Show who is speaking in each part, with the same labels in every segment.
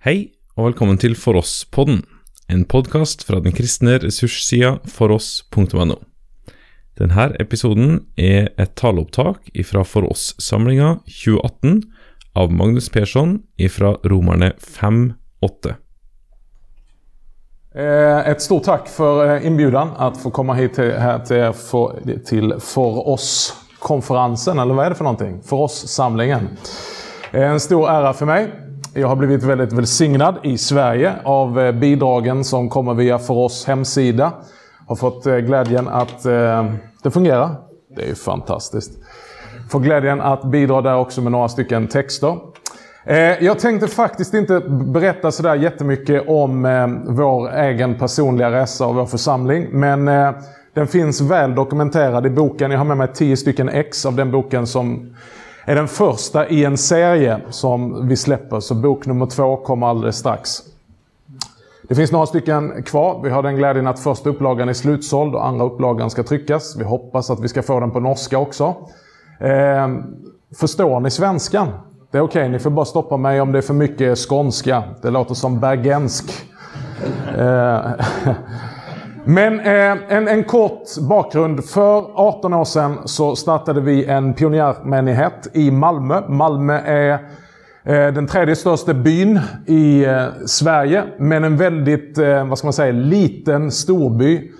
Speaker 1: Hei, og velkommen til For oss-podden, en podkast fra den kristne ressurssida foross.no. Denne episoden er et taleopptak fra For oss-samlinga 2018 av Magnus Persson fra Romerne 5.8.
Speaker 2: Ett stort tack för eh, inbjudan att få komma hit till, här till, för, till för oss-konferensen, eller vad är det för någonting? För oss-samlingen. Eh, en stor ära för mig. Jag har blivit väldigt välsignad i Sverige av eh, bidragen som kommer via För oss hemsida. Har fått eh, glädjen att eh, det fungerar. Det är ju fantastiskt. Får glädjen att bidra där också med några stycken texter. Eh, jag tänkte faktiskt inte berätta sådär jättemycket om vår egen personliga resa och vår församling. Men den finns väl dokumenterad i boken. Jag har med mig tio stycken ex av den boken som är den första i en serie som vi släpper. Så bok nummer två kommer alldeles strax. Det finns några stycken kvar. Vi har den glädjen att första upplagan är slutsåld och andra upplagan ska tryckas. Vi hoppas att vi ska få den på norska också. Eh, förstår ni svenskan? Det är okej, ni får bara stoppa mig om det är för mycket skånska. Det låter som bergensk. Eh, Men eh, en, en kort bakgrund. För 18 år sedan så startade vi en pionjärmenighet i Malmö. Malmö är eh, den tredje största byn i eh, Sverige. Men en väldigt, eh, vad ska man säga, liten storby.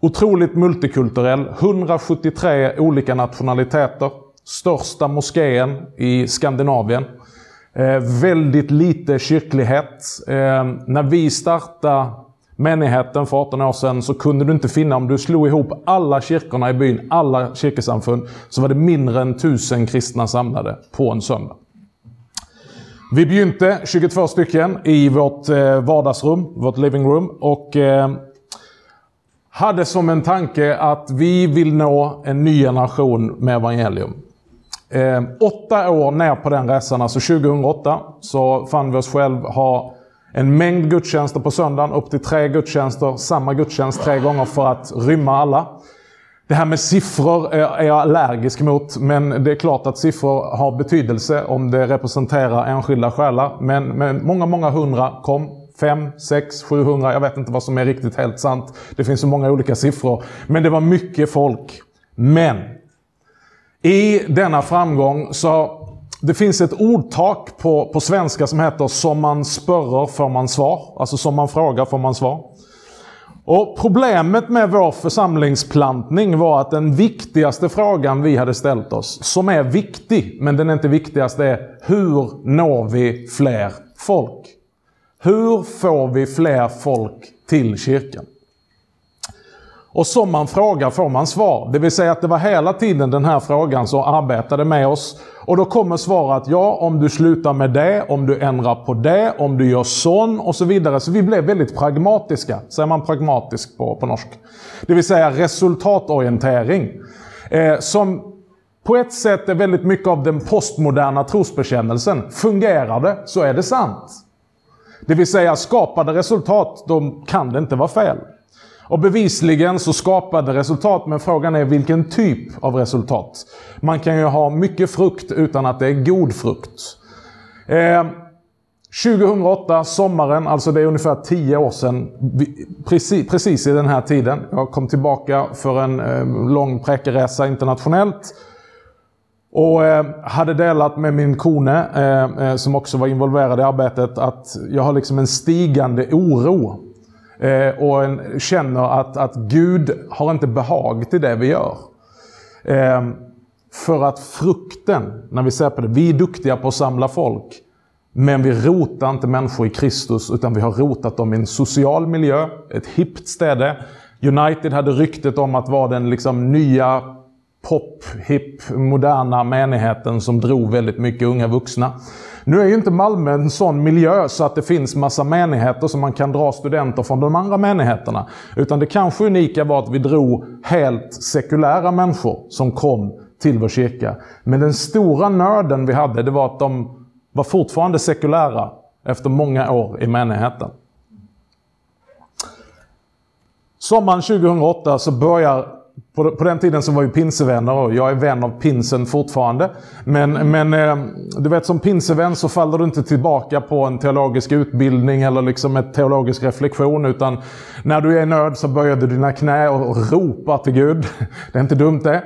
Speaker 2: Otroligt multikulturell. 173 olika nationaliteter. Största moskén i Skandinavien. Eh, väldigt lite kyrklighet. Eh, när vi startade menigheten för 18 år sedan så kunde du inte finna, om du slog ihop alla kyrkorna i byn, alla kyrkosamfund, så var det mindre än tusen kristna samlade på en söndag. Vi begynte 22 stycken i vårt eh, vardagsrum, vårt living room och eh, hade som en tanke att vi vill nå en ny generation med evangelium. Eh, åtta år ner på den resan, alltså 2008, så fann vi oss själva ha en mängd gudstjänster på söndagen, upp till tre gudstjänster, samma gudstjänst tre gånger för att rymma alla. Det här med siffror är jag allergisk mot, men det är klart att siffror har betydelse om det representerar enskilda själar. Men, men många, många hundra kom. Fem, sex, 700, jag vet inte vad som är riktigt helt sant. Det finns så många olika siffror. Men det var mycket folk. Men i denna framgång så det finns ett ordtak på, på svenska som heter som man spörrar får man svar. Alltså som man frågar får man svar. Och Problemet med vår församlingsplantning var att den viktigaste frågan vi hade ställt oss, som är viktig, men den är inte viktigast, är hur når vi fler folk? Hur får vi fler folk till kyrkan? Och som man frågar får man svar. Det vill säga att det var hela tiden den här frågan som arbetade med oss. Och då kommer svaret ja, om du slutar med det, om du ändrar på det, om du gör sån och så vidare. Så vi blev väldigt pragmatiska. Säger man pragmatisk på, på norsk? Det vill säga resultatorientering. Eh, som på ett sätt är väldigt mycket av den postmoderna trosbekännelsen. Fungerar det så är det sant. Det vill säga skapade resultat, då kan det inte vara fel. Och bevisligen så skapade resultat, men frågan är vilken typ av resultat. Man kan ju ha mycket frukt utan att det är god frukt. Eh, 2008, sommaren, alltså det är ungefär 10 år sedan, precis, precis i den här tiden. Jag kom tillbaka för en eh, lång präkeresa internationellt. Och eh, hade delat med min kone, eh, eh som också var involverad i arbetet, att jag har liksom en stigande oro Eh, och en känner att, att Gud har inte behag till det vi gör. Eh, för att frukten, när vi ser på det, vi är duktiga på att samla folk. Men vi rotar inte människor i Kristus, utan vi har rotat dem i en social miljö, ett hippt ställe. United hade ryktet om att vara den liksom nya pop, hip, moderna menigheten som drog väldigt mycket unga vuxna. Nu är ju inte Malmö en sån miljö så att det finns massa menigheter som man kan dra studenter från de andra menigheterna. Utan det kanske unika var att vi drog helt sekulära människor som kom till vår kyrka. Men den stora nörden vi hade, det var att de var fortfarande sekulära efter många år i menigheten. Sommaren 2008 så börjar på, på, den tiden så var vi pinsevänner och jag är vän av pinsen fortfarande. Men, men eh, du vet som pinsevän så faller du inte tillbaka på en teologisk utbildning eller liksom ett teologisk reflektion. Utan när du är i nöd så böjer du dina knä och ropar till Gud. Det är inte dumt det.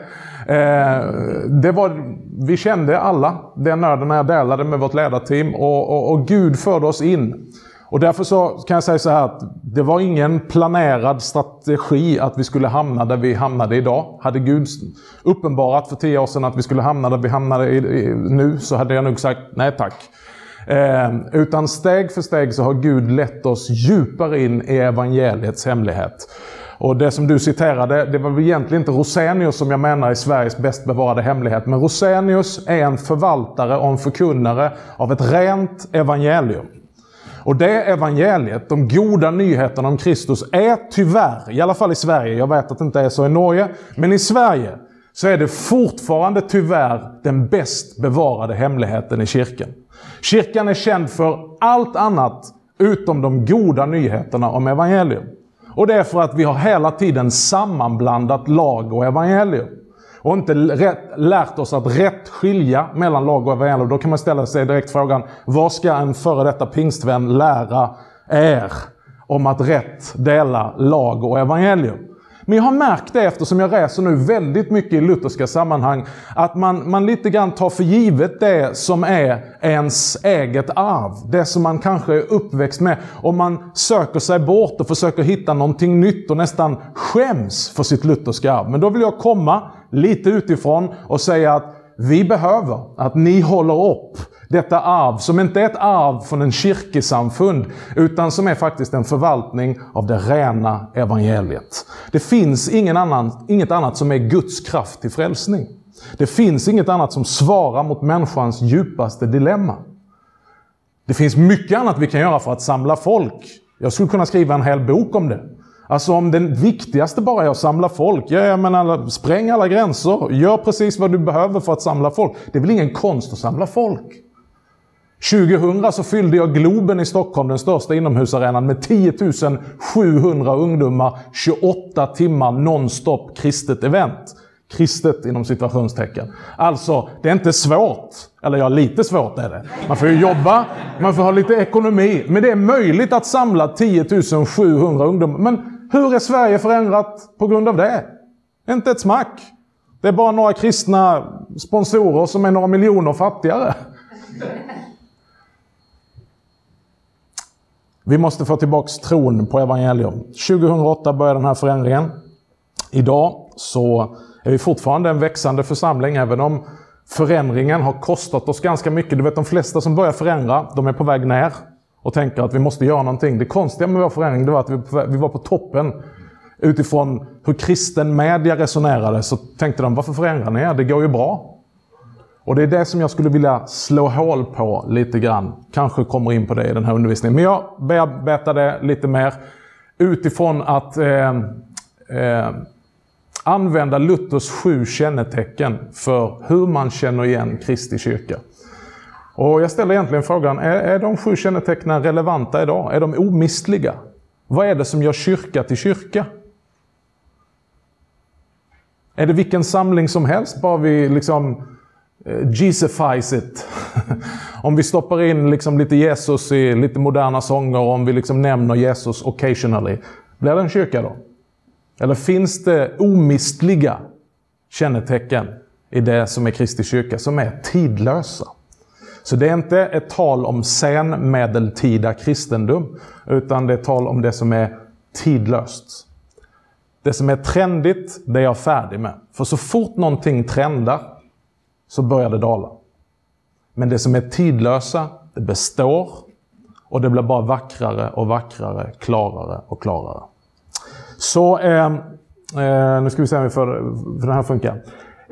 Speaker 2: Eh, det var, vi kände alla den nöden när jag delade med vårt ledarteam och, och, och Gud förde oss in. Och därför så kan jag säga så här att det var ingen planerad strategi att vi skulle hamna där vi hamnade idag. Hade Gud uppenbarat för tio år sedan att vi skulle hamna där vi hamnade i, i, nu så hade jag nog sagt nej tack. Eh, utan steg för steg så har Gud lett oss djupare in i evangeliets hemlighet. Och det som du citerade, det var väl egentligen inte Rosenius som jag menar är Sveriges bäst bevarade hemlighet. Men Rosenius är en förvaltare och en förkunnare av ett rent evangelium. Och det evangeliet, de goda nyheterna om Kristus, är tyvärr, i alla fall i Sverige, jag vet att det inte är så i Norge, men i Sverige så är det fortfarande tyvärr den bäst bevarade hemligheten i kyrkan. Kyrkan är känd för allt annat utom de goda nyheterna om evangelium. Och det är för att vi har hela tiden sammanblandat lag och evangelium. Och inte rätt, lärt oss att rätt skilja mellan lag och evangelium. Då kan man ställa sig direkt frågan, vad ska en före detta pingstvän lära er om att rätt dela lag och evangelium? Men jag har märkt det eftersom jag reser nu väldigt mycket i lutherska sammanhang, att man, man lite grann tar för givet det som är ens eget arv. Det som man kanske är uppväxt med. Och man söker sig bort och försöker hitta någonting nytt och nästan skäms för sitt lutherska arv. Men då vill jag komma lite utifrån och säga att vi behöver att ni håller upp detta arv som inte är ett arv från en kyrkesamfund utan som är faktiskt en förvaltning av det rena evangeliet. Det finns ingen annan, inget annat som är Guds kraft till frälsning. Det finns inget annat som svarar mot människans djupaste dilemma. Det finns mycket annat vi kan göra för att samla folk. Jag skulle kunna skriva en hel bok om det. Alltså om den viktigaste bara är att samla folk. Ja, jag menar, spräng alla gränser. Gör precis vad du behöver för att samla folk. Det är väl ingen konst att samla folk? 2000 så fyllde jag Globen i Stockholm, den största inomhusarenan, med 10 700 ungdomar, 28 timmar nonstop kristet event. Kristet inom situationstecken. Alltså, det är inte svårt. Eller ja, lite svårt är det. Man får ju jobba, man får ha lite ekonomi. Men det är möjligt att samla 10 700 ungdomar. Men hur är Sverige förändrat på grund av det? Inte ett smack. Det är bara några kristna sponsorer som är några miljoner fattigare. Vi måste få tillbaks tron på evangelium. 2008 började den här förändringen. Idag så är vi fortfarande en växande församling, även om förändringen har kostat oss ganska mycket. Du vet, de flesta som börjar förändra, de är på väg ner och tänker att vi måste göra någonting. Det konstiga med vår förändring det var att vi var på toppen. Utifrån hur kristen media resonerade så tänkte de, varför förändrar ni er? Det går ju bra. Och det är det som jag skulle vilja slå hål på lite grann. Kanske kommer in på det i den här undervisningen. Men jag bearbetar det lite mer utifrån att eh, eh, använda Luthers sju kännetecken för hur man känner igen Kristi kyrka. Och jag ställer egentligen frågan, är, är de sju kännetecknen relevanta idag? Är de omistliga? Vad är det som gör kyrka till kyrka? Är det vilken samling som helst, bara vi liksom Eh, Jesufies it. om vi stoppar in liksom lite Jesus i lite moderna sånger, om vi liksom nämner Jesus occasionally. Blir det en kyrka då? Eller finns det omistliga kännetecken i det som är Kristi kyrka, som är tidlösa? Så det är inte ett tal om senmedeltida kristendom, utan det är tal om det som är tidlöst. Det som är trendigt, det är jag färdig med. För så fort någonting trendar, så börjar det dala. Men det som är tidlösa, det består och det blir bara vackrare och vackrare, klarare och klarare. Så, eh, eh, nu ska vi se om vi får, för den här funkar.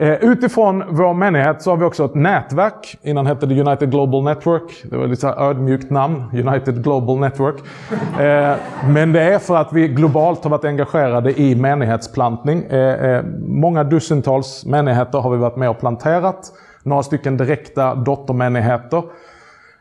Speaker 2: Eh, utifrån vår menighet så har vi också ett nätverk. Innan hette det United Global Network. Det var ett lite ödmjukt namn, United Global Network. Eh, men det är för att vi globalt har varit engagerade i menighetsplantning. Eh, eh många dussintals menigheter har vi varit med och planterat. Några stycken direkta dottermenigheter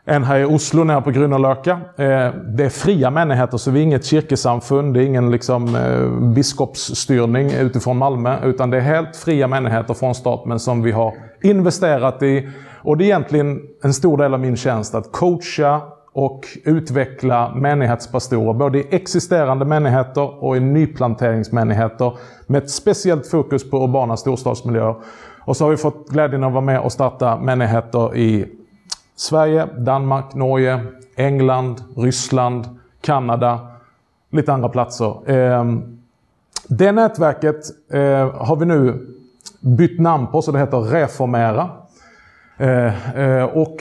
Speaker 2: en här i Oslo nere på Grünerlöka. Eh, det är fria menigheter så vi är inget kyrkesamfund, det är ingen liksom, eh, biskopsstyrning utifrån Malmö. Utan det är helt fria menigheter från staten som vi har investerat i. Och det är egentligen en stor del av min tjänst att coacha och utveckla menighetspastorer, både i existerande menigheter och i nyplanteringsmenigheter med ett speciellt fokus på urbana storstadsmiljöer. Och så har vi fått glädjen att vara med och starta menigheter i Sverige, Danmark, Norge, England, Ryssland, Kanada, lite andra platser. Ehm, det nätverket eh, har vi nu bytt namn på, så det heter Reformera. Eh, eh, och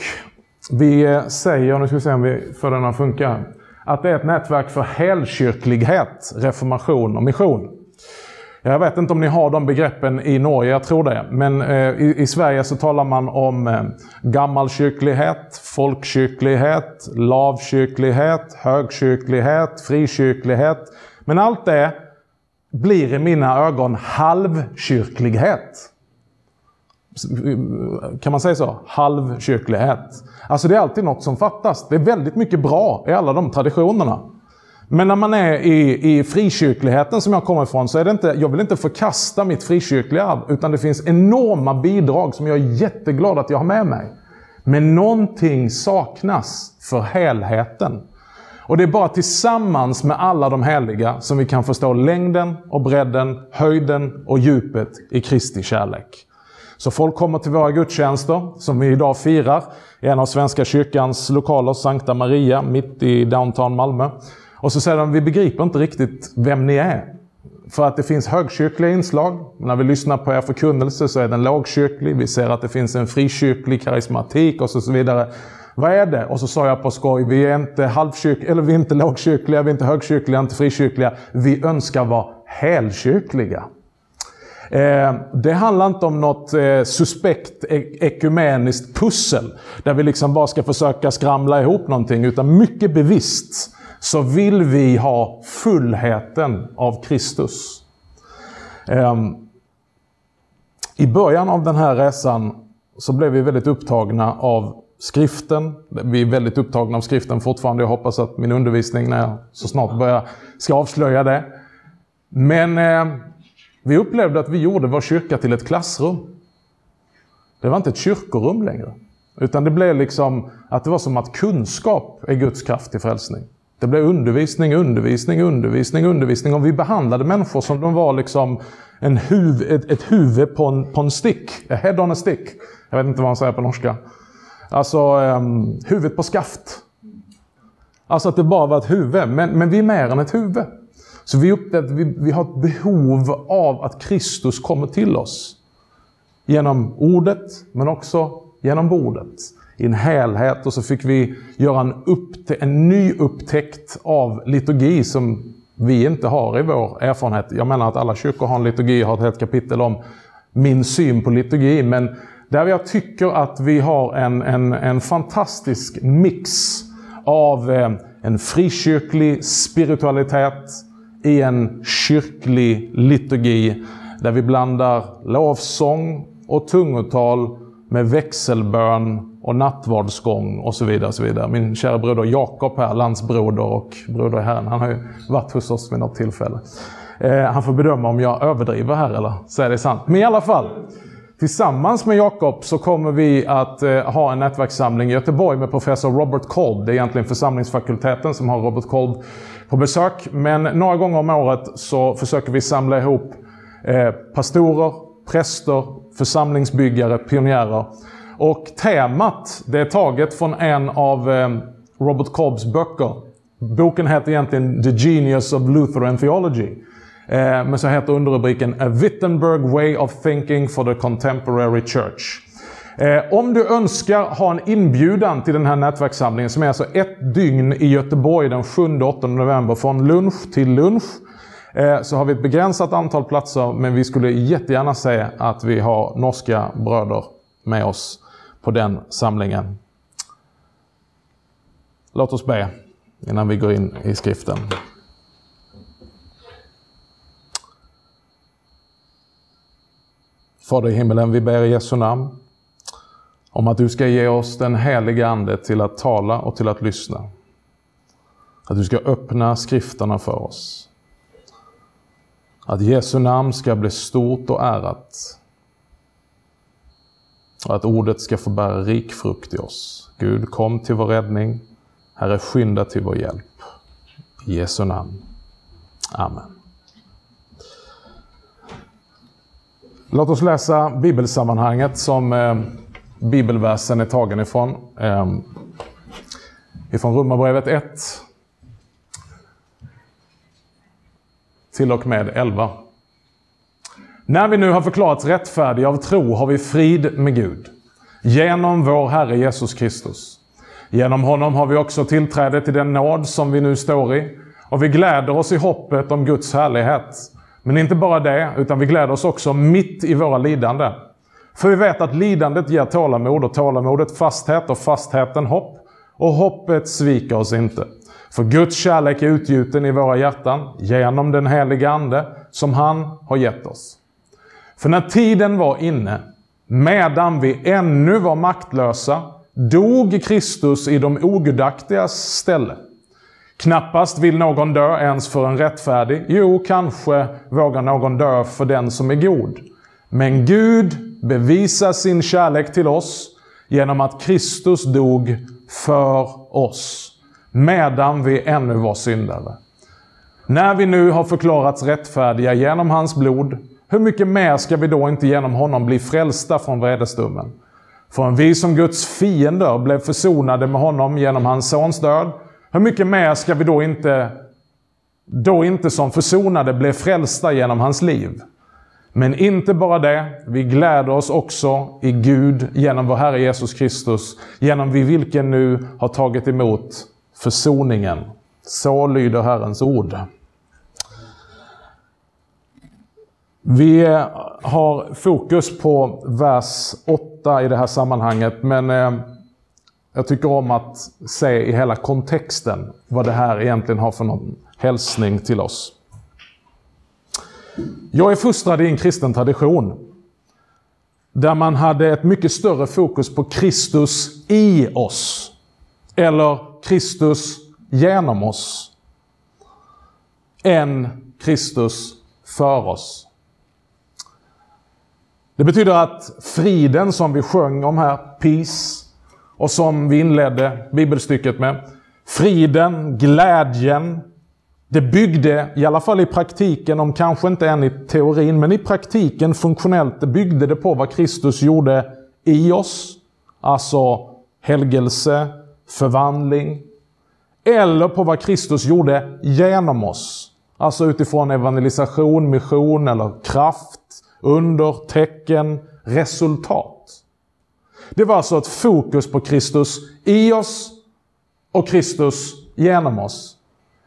Speaker 2: vi säger, nu ska vi se om vi får den att funka, att det är ett nätverk för helkyrklighet, reformation och mission. Jag vet inte om ni har de begreppen i Norge, jag tror det. Men eh, i, i, Sverige så talar man om eh, gammalkyrklighet, folkkyrklighet, lavkyrklighet, högkyrklighet, frikyrklighet. Men allt det blir i mina ögon halvkyrklighet. Eh, kan man säga så? Halvkyrklighet. Alltså det är alltid något som fattas. Det är väldigt mycket bra i alla de traditionerna. Men när man är i, i frikyrkligheten som jag kommer ifrån så är det inte, jag vill inte förkasta mitt frikyrkliga arv. Utan det finns enorma bidrag som jag är jätteglad att jag har med mig. Men någonting saknas för helheten. Och det är bara tillsammans med alla de heliga som vi kan förstå längden och bredden, höjden och djupet i Kristi kärlek. Så folk kommer till våra gudstjänster, som vi idag firar, i en av Svenska kyrkans lokaler, Sankta Maria, mitt i downtown Malmö. Och så säger de, vi begriper inte riktigt vem ni är. För att det finns högkyrkliga inslag. När vi lyssnar på er förkunnelse så är den lågkyrklig. Vi ser att det finns en frikyrklig karismatik och så vidare. Vad är det? Och så sa jag på skoj, vi är inte halvkyrkliga, eller vi är inte lågkyrkliga, vi är inte högkyrkliga, inte frikyrkliga. Vi önskar vara helkyrkliga. Eh, det handlar inte om något eh, suspekt e-, ekumeniskt pussel, där vi liksom bara ska försöka skramla ihop någonting, utan mycket bevisst så vill vi ha fullheten av Kristus. Ehm, I början av den här resan så blev vi väldigt upptagna av skriften. Vi är väldigt upptagna av skriften fortfarande. Jag hoppas att min undervisning när jag så snart börjar ska avslöja det. Men eh, vi upplevde att vi gjorde vår kyrka till ett klassrum. Det var inte ett kyrkorum längre. Utan det blev liksom att det var som att kunskap är Guds kraft till frälsning. Det blev undervisning, undervisning, undervisning, undervisning. Och vi behandlade människor som de var liksom en huv, ett, ett huvud på en, på en stick. A head on a stick. Jag vet inte vad man säger på norska. Alltså, um, huvudet på skaft. Alltså att det bara var ett huvud. Men, men vi är mer än ett huvud. Så vi upplevde att vi, vi har ett behov av att Kristus kommer till oss. Genom ordet, men också genom bordet i en helhet och så fick vi göra en, upp, en ny upptäckt av liturgi som vi inte har i vår erfarenhet. Jag menar att alla kyrkor har en liturgi, jag har ett helt kapitel om min syn på liturgi. Men där jag tycker att vi har en, en, en fantastisk mix av eh, en frikyrklig spiritualitet i en kyrklig liturgi. Där vi blandar lovsång och tungotal med växelbön och nattvardsgång och så vidare. Och så vidare. Min kära broder Jakob här, landsbroder och broder i Herren, han har ju varit hos oss vid något tillfälle. Eh, han får bedöma om jag överdriver här eller så är det sant. Men i alla fall, tillsammans med Jakob så kommer vi att eh, ha en nätverkssamling i Göteborg med professor Robert Kolb. Det är egentligen församlingsfakulteten som har Robert Kolb på besök. Men några gånger om året så försöker vi samla ihop eh, pastorer, präster, församlingsbyggare, pionjärer och temat det är taget från en av eh, Robert Cobbs böcker. Boken heter egentligen The Genius of Lutheran Theology. Eh, men så heter underrubriken A Wittenberg Way of Thinking for the Contemporary Church. Eh, om du önskar ha en inbjudan till den här nätverkssamlingen som är alltså ett dygn i Göteborg den 7-8 november från lunch till lunch. Eh, så har vi ett begränsat antal platser men vi skulle jättegärna se att vi har norska bröder med oss på den samlingen. Låt oss be innan vi går in i skriften. Fader i himmelen, vi ber i Jesu namn om att du ska ge oss den heliga Ande till att tala och till att lyssna. Att du ska öppna skrifterna för oss. Att Jesu namn ska bli stort och ärat. Och att ordet ska få bära rik frukt i oss. Gud, kom till vår räddning. Herre, skynda till vår hjälp. I Jesu namn. Amen. Låt oss läsa bibelsammanhanget som eh, bibelversen är tagen ifrån. Eh, ifrån Romarbrevet 1 till och med 11. När vi nu har förklarats rättfärdiga av tro har vi frid med Gud. Genom vår Herre Jesus Kristus. Genom honom har vi också tillträde till den nåd som vi nu står i. Och vi gläder oss i hoppet om Guds härlighet. Men inte bara det, utan vi gläder oss också mitt i våra lidanden. För vi vet att lidandet ger tålamod och tålamodet fasthet och fastheten hopp. Och hoppet sviker oss inte. För Guds kärlek är utgjuten i våra hjärtan genom den heliga Ande som han har gett oss. För när tiden var inne, medan vi ännu var maktlösa, dog Kristus i de ogudaktigas ställe. Knappast vill någon dö ens för en rättfärdig. Jo, kanske vågar någon dö för den som är god. Men Gud bevisar sin kärlek till oss genom att Kristus dog för oss, medan vi ännu var syndare. När vi nu har förklarats rättfärdiga genom hans blod, hur mycket mer ska vi då inte genom honom bli frälsta från vredesdomen? För om vi som Guds fiender blev försonade med honom genom hans sons död, hur mycket mer ska vi då inte, då inte som försonade bli frälsta genom hans liv? Men inte bara det, vi gläder oss också i Gud genom vår Herre Jesus Kristus, genom vi vilken nu har tagit emot försoningen. Så lyder Herrens ord. Vi har fokus på vers 8 i det här sammanhanget, men eh, jag tycker om att se i hela kontexten vad det här egentligen har för någon hälsning till oss. Jag är fostrad i en kristen tradition där man hade ett mycket större fokus på Kristus i oss. Eller Kristus genom oss. Än Kristus för oss. Det betyder att friden som vi sjöng om här, peace, och som vi inledde bibelstycket med. Friden, glädjen. Det byggde, i alla fall i praktiken, om kanske inte än i teorin, men i praktiken funktionellt, det byggde det på vad Kristus gjorde i oss. Alltså helgelse, förvandling. Eller på vad Kristus gjorde genom oss. Alltså utifrån evangelisation, mission eller kraft, under, tecken, resultat. Det var alltså ett fokus på Kristus i oss och Kristus genom oss.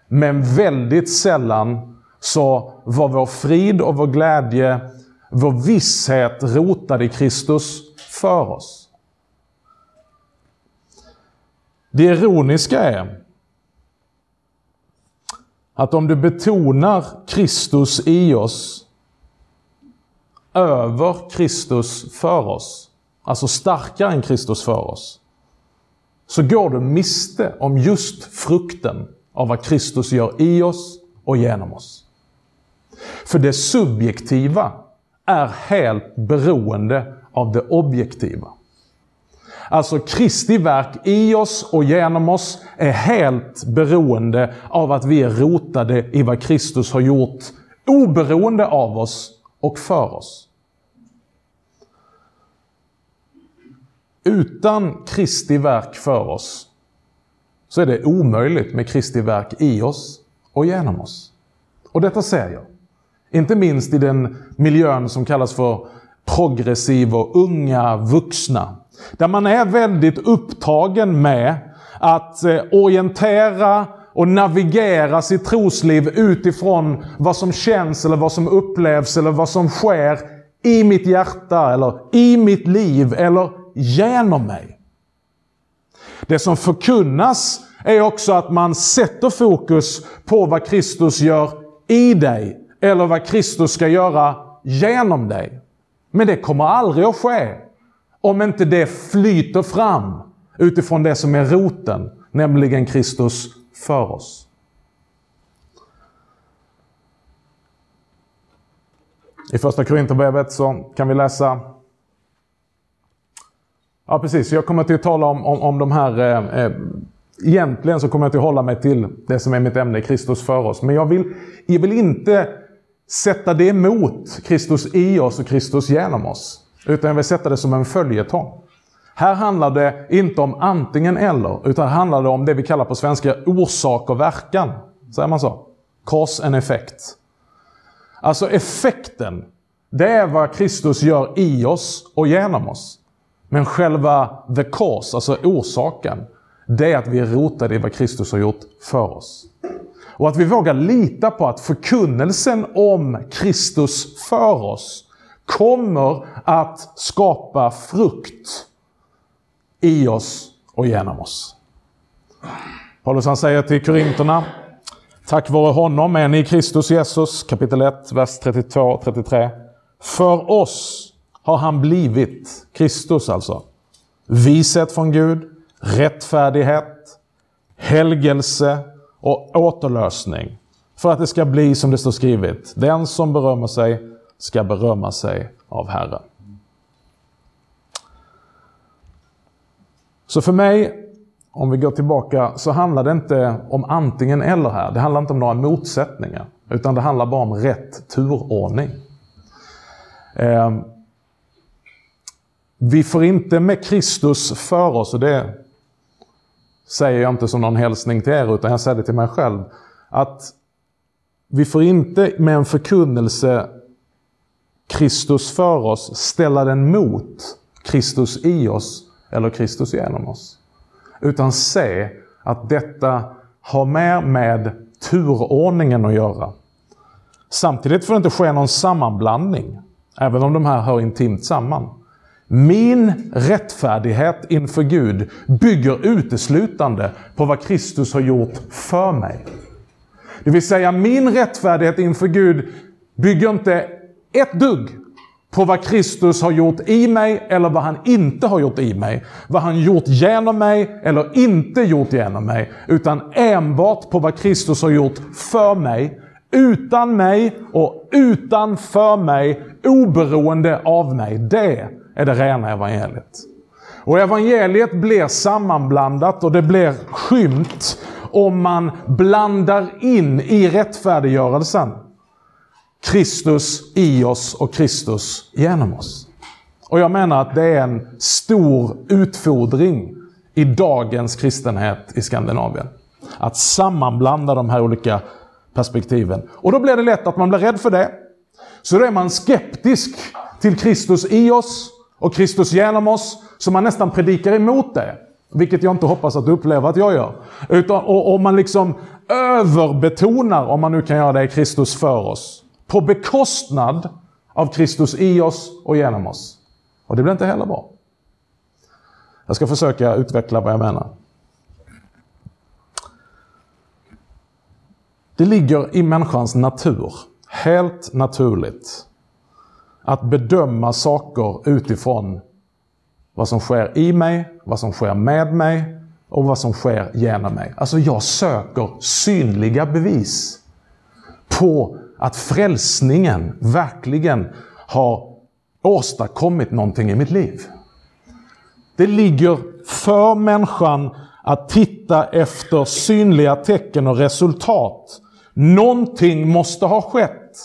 Speaker 2: Men väldigt sällan så var vår frid och vår glädje, vår visshet rotad i Kristus för oss. Det ironiska är att om du betonar Kristus i oss över Kristus för oss, alltså starkare än Kristus för oss, så går du miste om just frukten av vad Kristus gör i oss och genom oss. För det subjektiva är helt beroende av det objektiva. Alltså Kristi verk i oss och genom oss är helt beroende av att vi är rotade i vad Kristus har gjort, oberoende av oss och för oss. Utan Kristi verk för oss så är det omöjligt med Kristi verk i oss och genom oss. Och detta ser jag. Inte minst i den miljön som kallas för progressiv och unga vuxna. Där man är väldigt upptagen med att eh, orientera och navigera sitt trosliv utifrån vad som känns eller vad som upplevs eller vad som sker i mitt hjärta eller i mitt liv eller genom mig. Det som förkunnas är också att man sätter fokus på vad Kristus gör i dig eller vad Kristus ska göra genom dig. Men det kommer aldrig att ske Om inte det flyter fram utifrån det som är roten, nämligen Kristus för oss. I första Korinthierbrevet så kan vi läsa Ja precis, jag kommer till att tala om, om, om de här eh, eh, Egentligen så kommer jag till att hålla mig till det som är mitt ämne, Kristus för oss. Men jag vill, jag vill inte sätta det emot Kristus i oss och Kristus genom oss. Utan jag vill sätta det som en följetong. Här handlar det inte om antingen eller, utan här handlar det om det vi kallar på svenska orsak och verkan. Säger man så? Cause and effect. Alltså effekten, det är vad Kristus gör i oss och genom oss. Men själva the cause, alltså orsaken, det är att vi är rotade i vad Kristus har gjort för oss. Och att vi vågar lita på att förkunnelsen om Kristus för oss kommer att skapa frukt i oss och genom oss. Paulus han säger till Korinterna Tack vare honom är ni i Kristus Jesus, kapitel 1, vers 32-33. För oss har han blivit, Kristus alltså, vishet från Gud, rättfärdighet, helgelse och återlösning. För att det ska bli som det står skrivet. Den som berömmer sig ska berömma sig av Herren. Så för mig, om vi går tillbaka, så handlar det inte om antingen eller här. Det handlar inte om några motsättningar. Utan det handlar bara om rätt turordning. Eh, vi får inte med Kristus för oss, och det säger jag inte som någon hälsning till er, utan jag säger det till mig själv. Att vi får inte med en förkunnelse Kristus för oss ställa den mot Kristus i oss eller Kristus genom oss. Utan se att detta har mer med turordningen att göra. Samtidigt får det inte ske någon sammanblandning, även om de här hör intimt samman. Min rättfärdighet inför Gud bygger uteslutande på vad Kristus har gjort för mig. Det vill säga, min rättfärdighet inför Gud bygger inte ett dugg på vad Kristus har gjort i mig eller vad han inte har gjort i mig. Vad han gjort genom mig eller inte gjort genom mig. Utan enbart på vad Kristus har gjort för mig. Utan mig och utanför mig, oberoende av mig. Det är det rena evangeliet. Och evangeliet blir sammanblandat och det blir skymt om man blandar in i rättfärdiggörelsen Kristus i oss och Kristus genom oss. Och jag menar att det är en stor utfordring i dagens kristenhet i Skandinavien. Att sammanblanda de här olika perspektiven. Och då blir det lätt att man blir rädd för det. Så då är man skeptisk till Kristus i oss och Kristus genom oss, så man nästan predikar emot det. Vilket jag inte hoppas att du upplever att jag gör. Utan, och, och man liksom överbetonar, om man nu kan göra det, Kristus för oss. På bekostnad av Kristus i oss och genom oss. Och det blir inte heller bra. Jag ska försöka utveckla vad jag menar. Det ligger i människans natur, helt naturligt, att bedöma saker utifrån vad som sker i mig, vad som sker med mig och vad som sker genom mig. Alltså jag söker synliga bevis på att frälsningen verkligen har åstadkommit någonting i mitt liv. Det ligger för människan att titta efter synliga tecken och resultat. Någonting måste ha skett.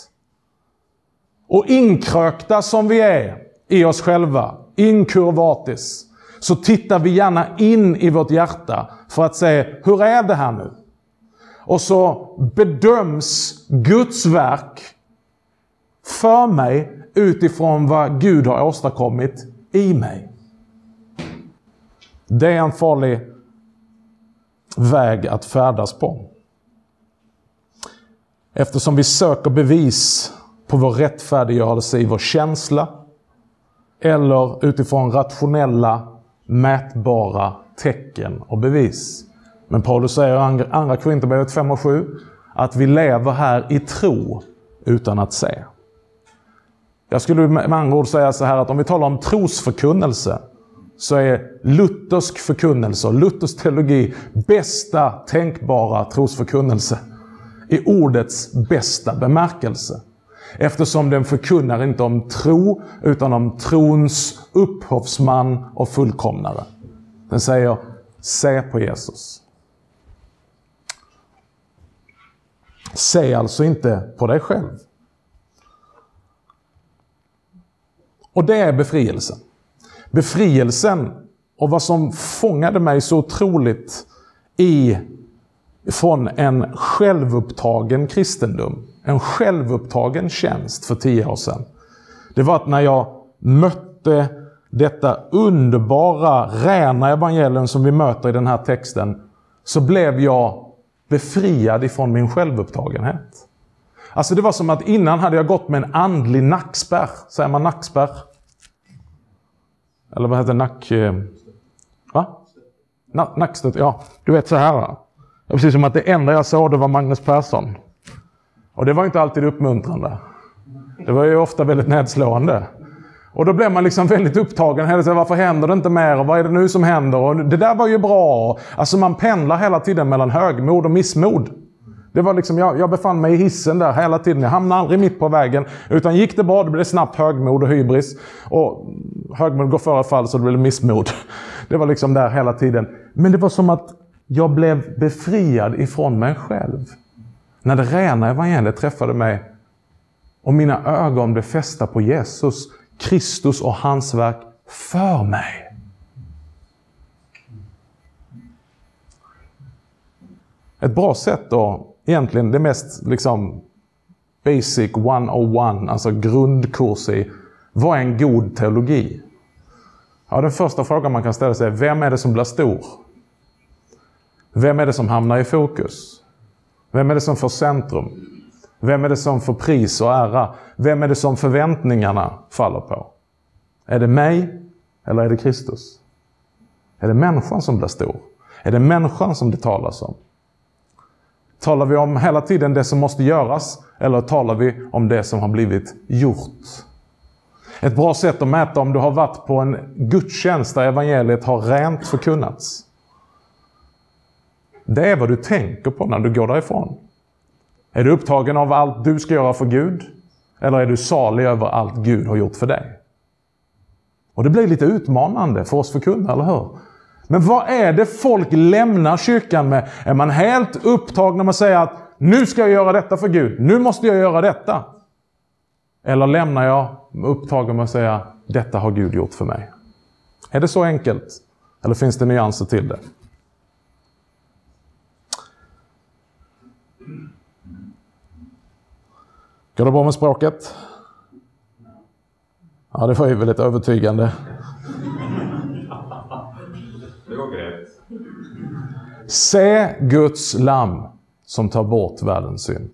Speaker 2: Och inkrökta som vi är i oss själva, inkurvatis, så tittar vi gärna in i vårt hjärta för att se, hur är det här nu? Och så bedöms Guds verk för mig utifrån vad Gud har åstadkommit i mig. Det är en farlig väg att färdas på. Eftersom vi söker bevis på vår rättfärdiggörelse i vår känsla eller utifrån rationella, mätbara tecken och bevis. Men Paulus säger i Andra Korinthierbrevet 5 och 7 att vi lever här i tro utan att se. Jag skulle med andra ord säga så här att om vi talar om trosförkunnelse så är luthersk förkunnelse och luthersk teologi bästa tänkbara trosförkunnelse. I ordets bästa bemärkelse. Eftersom den förkunnar inte om tro, utan om trons upphovsman och fullkomnare. Den säger, se på Jesus. Se alltså inte på dig själv. Och det är befrielsen. Befrielsen och vad som fångade mig så otroligt i, från en självupptagen kristendom, en självupptagen tjänst för tio år sedan. Det var att när jag mötte detta underbara, rena evangelium som vi möter i den här texten, så blev jag befriad ifrån min självupptagenhet. Alltså det var som att innan hade jag gått med en andlig nackspärr. Säger man nackspärr? Eller vad heter nack... Eh, va? Na, Nackstöt, ja. Du vet så här. Det var precis som att det enda jag såg det var Magnus Persson. Och det var inte alltid uppmuntrande. Det var ju ofta väldigt nedslående. Och då blev man liksom väldigt upptagen. Hela tiden, varför händer det inte mer? Och vad är det nu som händer? Och det där var ju bra. Alltså man pendlar hela tiden mellan högmod och missmod. Det var liksom, jag, jag befann mig i hissen där hela tiden. Jag hamnade aldrig mitt på vägen. Utan gick det bra, då blev det snabbt högmod och hybris. Och högmod går före fall, så det blev missmod. Det var liksom där hela tiden. Men det var som att jag blev befriad ifrån mig själv. När det rena evangeliet träffade mig och mina ögon blev fästa på Jesus, Kristus och hans verk för mig. Ett bra sätt då, egentligen det mest liksom basic 101, alltså grundkurs i vad är en god teologi? Ja, den första frågan man kan ställa sig är, vem är det som blir stor? Vem är det som hamnar i fokus? Vem är det som får centrum? Vem är det som får pris och ära? Vem är det som förväntningarna faller på? Är det mig eller är det Kristus? Är det människan som blir stor? Är det människan som det talas om? Talar vi om hela tiden det som måste göras eller talar vi om det som har blivit gjort? Ett bra sätt att mäta om du har varit på en gudstjänst där evangeliet har rent förkunnats. Det är vad du tänker på när du går därifrån. Är du upptagen av allt du ska göra för Gud? Eller är du salig över allt Gud har gjort för dig? Och det blir lite utmanande för oss förkunnare, eller hur? Men vad är det folk lämnar kyrkan med? Är man helt upptagen med att säga att nu ska jag göra detta för Gud, nu måste jag göra detta? Eller lämnar jag upptagen med att säga detta har Gud gjort för mig? Är det så enkelt? Eller finns det nyanser till det? Går det bra med språket? Ja, det var ju väldigt övertygande.
Speaker 1: Det går grejt.
Speaker 2: Se Guds lamm som tar bort världens synd.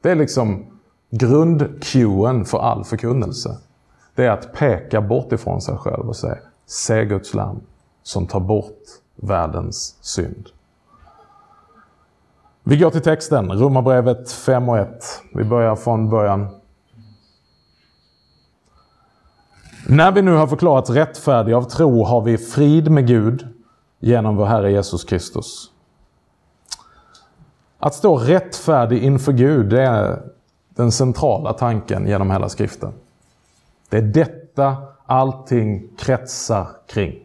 Speaker 2: Det är liksom grundcuen för all förkunnelse. Det är att peka bort ifrån sig själv och säga Se Guds lamm som tar bort världens synd. Vi går till texten, Romarbrevet 5 och 1. Vi börjar från början. När vi nu har förklarats rättfärdiga av tro har vi frid med Gud genom vår Herre Jesus Kristus. Att stå rättfärdig inför Gud, det är den centrala tanken genom hela skriften. Det är detta allting kretsar kring.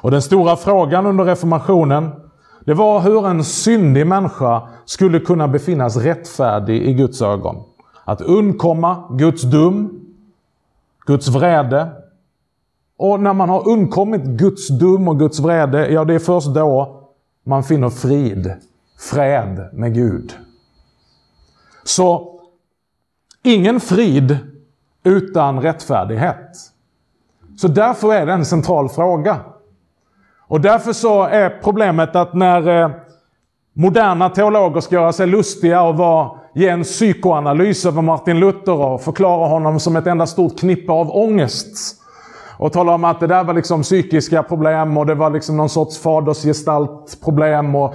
Speaker 2: Och den stora frågan under reformationen, det var hur en syndig människa skulle kunna befinnas rättfärdig i Guds ögon. Att undkomma Guds dum, Guds vrede. Och när man har undkommit Guds dum och Guds vrede, ja det är först då man finner frid, fred med Gud. Så ingen frid utan rättfärdighet. Så därför är det en central fråga. Och därför så är problemet att när eh, moderna teologer ska göra sig lustiga och vara, ge en psykoanalys över Martin Luther och förklara honom som ett enda stort knippe av ångest. Och tala om att det där var liksom psykiska problem och det var liksom någon sorts fadersgestaltproblem och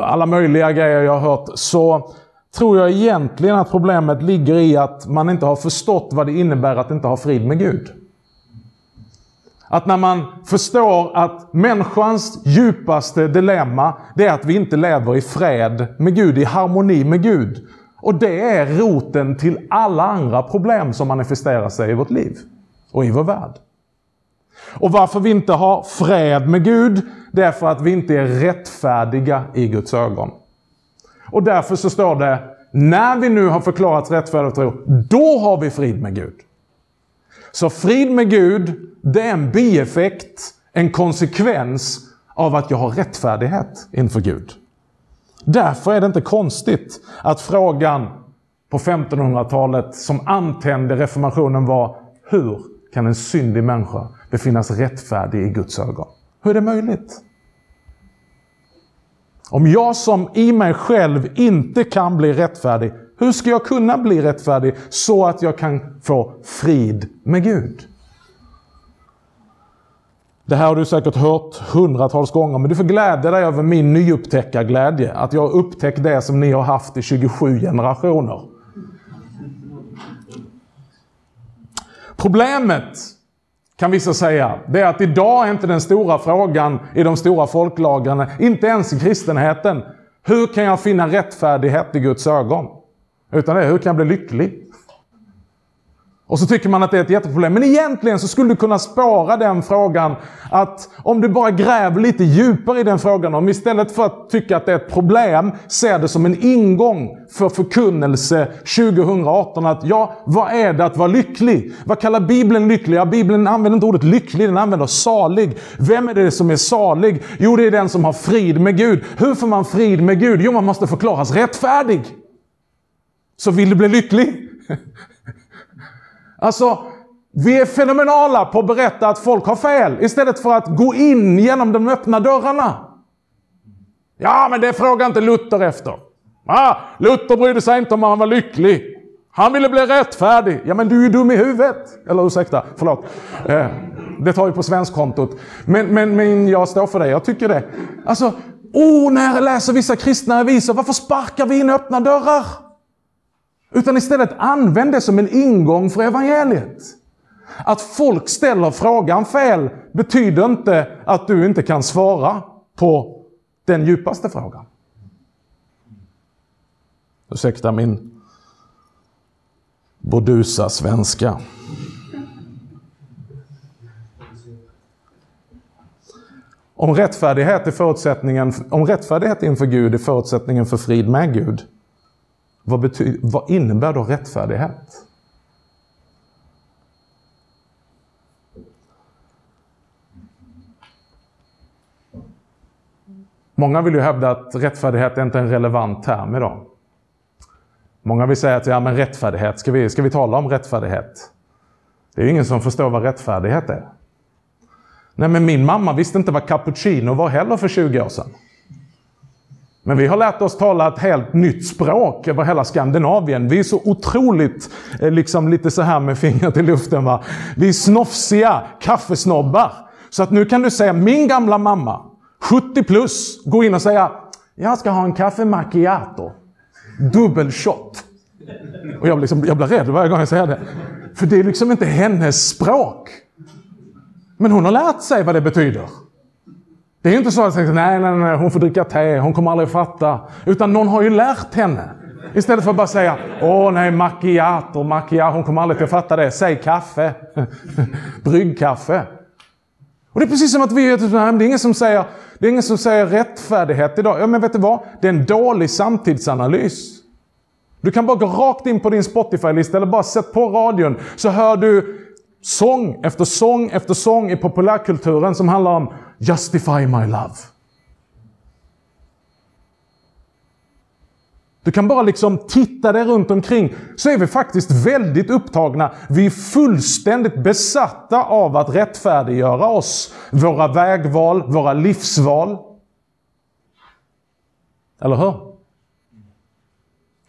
Speaker 2: alla möjliga grejer jag har hört. Så tror jag egentligen att problemet ligger i att man inte har förstått vad det innebär att inte ha frid med Gud. Att när man förstår att människans djupaste dilemma, det är att vi inte lever i fred med Gud, i harmoni med Gud. Och det är roten till alla andra problem som manifesterar sig i vårt liv och i vår värld. Och varför vi inte har fred med Gud, det är för att vi inte är rättfärdiga i Guds ögon. Och därför så står det, när vi nu har förklarats rättfärdiga och tro, då har vi frid med Gud. Så frid med Gud, det är en bieffekt, en konsekvens av att jag har rättfärdighet inför Gud. Därför är det inte konstigt att frågan på 1500-talet som antände reformationen var hur kan en syndig människa befinnas rättfärdig i Guds ögon? Hur är det möjligt? Om jag som i mig själv inte kan bli rättfärdig, hur ska jag kunna bli rättfärdig så att jag kan få frid med Gud? Det här har du säkert hört hundratals gånger, men du får glädja dig över min nyupptäckarglädje. Att jag har upptäckt det som ni har haft i 27 generationer. Problemet, kan vissa säga, det är att idag är inte den stora frågan i de stora folklagren, inte ens i kristenheten, hur kan jag finna rättfärdighet i Guds ögon? Utan det är, hur kan jag bli lycklig? Och så tycker man att det är ett jätteproblem. Men egentligen så skulle du kunna spara den frågan att om du bara gräver lite djupare i den frågan, om istället för att tycka att det är ett problem, ser det som en ingång för förkunnelse 2018 att ja, vad är det att vara lycklig? Vad kallar Bibeln lycklig? Ja, Bibeln använder inte ordet lycklig, den använder salig. Vem är det som är salig? Jo, det är den som har frid med Gud. Hur får man frid med Gud? Jo, man måste förklaras rättfärdig. Så vill du bli lycklig? Alltså, vi är fenomenala på att berätta att folk har fel istället för att gå in genom de öppna dörrarna. Ja, men det frågar inte Luther efter. Ah, Luther brydde sig inte om han var lycklig. Han ville bli rättfärdig. Ja, men du är ju dum i huvudet. Eller ursäkta, förlåt. Eh, det tar ju på svenskkontot. Men, men, men jag står för det, jag tycker det. Alltså, oh, när jag läser vissa kristna aviser, varför sparkar vi in öppna dörrar? Utan istället använd det som en ingång för evangeliet. Att folk ställer frågan fel betyder inte att du inte kan svara på den djupaste frågan. Ursäkta min burdusa svenska. Om rättfärdighet, är förutsättningen, om rättfärdighet inför Gud är förutsättningen för frid med Gud, vad, betyder, vad innebär då rättfärdighet? Många vill ju hävda att rättfärdighet är inte en relevant term idag. Många vill säga att ja, men rättfärdighet, ska vi, ska vi tala om rättfärdighet? Det är ju ingen som förstår vad rättfärdighet är. Nej, men min mamma visste inte vad cappuccino var heller för 20 år sedan. Men vi har lärt oss tala ett helt nytt språk över hela Skandinavien. Vi är så otroligt, eh, liksom lite så här med fingret i luften. Va? Vi är snofsiga kaffesnobbar. Så att nu kan du säga, min gamla mamma, 70 plus, gå in och säga, jag ska ha en kaffe macchiato. Dubbel shot. Och jag blir, liksom, jag blir rädd varje gång jag säger det. För det är liksom inte hennes språk. Men hon har lärt sig vad det betyder. Det är inte så att säga, nej, nej, nej, hon får dricka te, hon kommer aldrig fatta. Utan någon har ju lärt henne. Istället för att bara säga, åh nej, macchiato, macchiato, hon kommer aldrig att fatta det. Säg kaffe. Bryggkaffe. Och det är precis som att vi, det är ingen som säger, det är ingen som säger rättfärdighet idag. Ja, men vet du vad? Det är en dålig samtidsanalys. Du kan bara gå rakt in på din Spotify-lista eller bara sätt på radion så hör du sång efter sång efter sång i populärkulturen som handlar om Justify my love. Du kan bara liksom titta dig runt omkring så är vi faktiskt väldigt upptagna. Vi är fullständigt besatta av att rättfärdiggöra oss, våra vägval, våra livsval. Eller hur?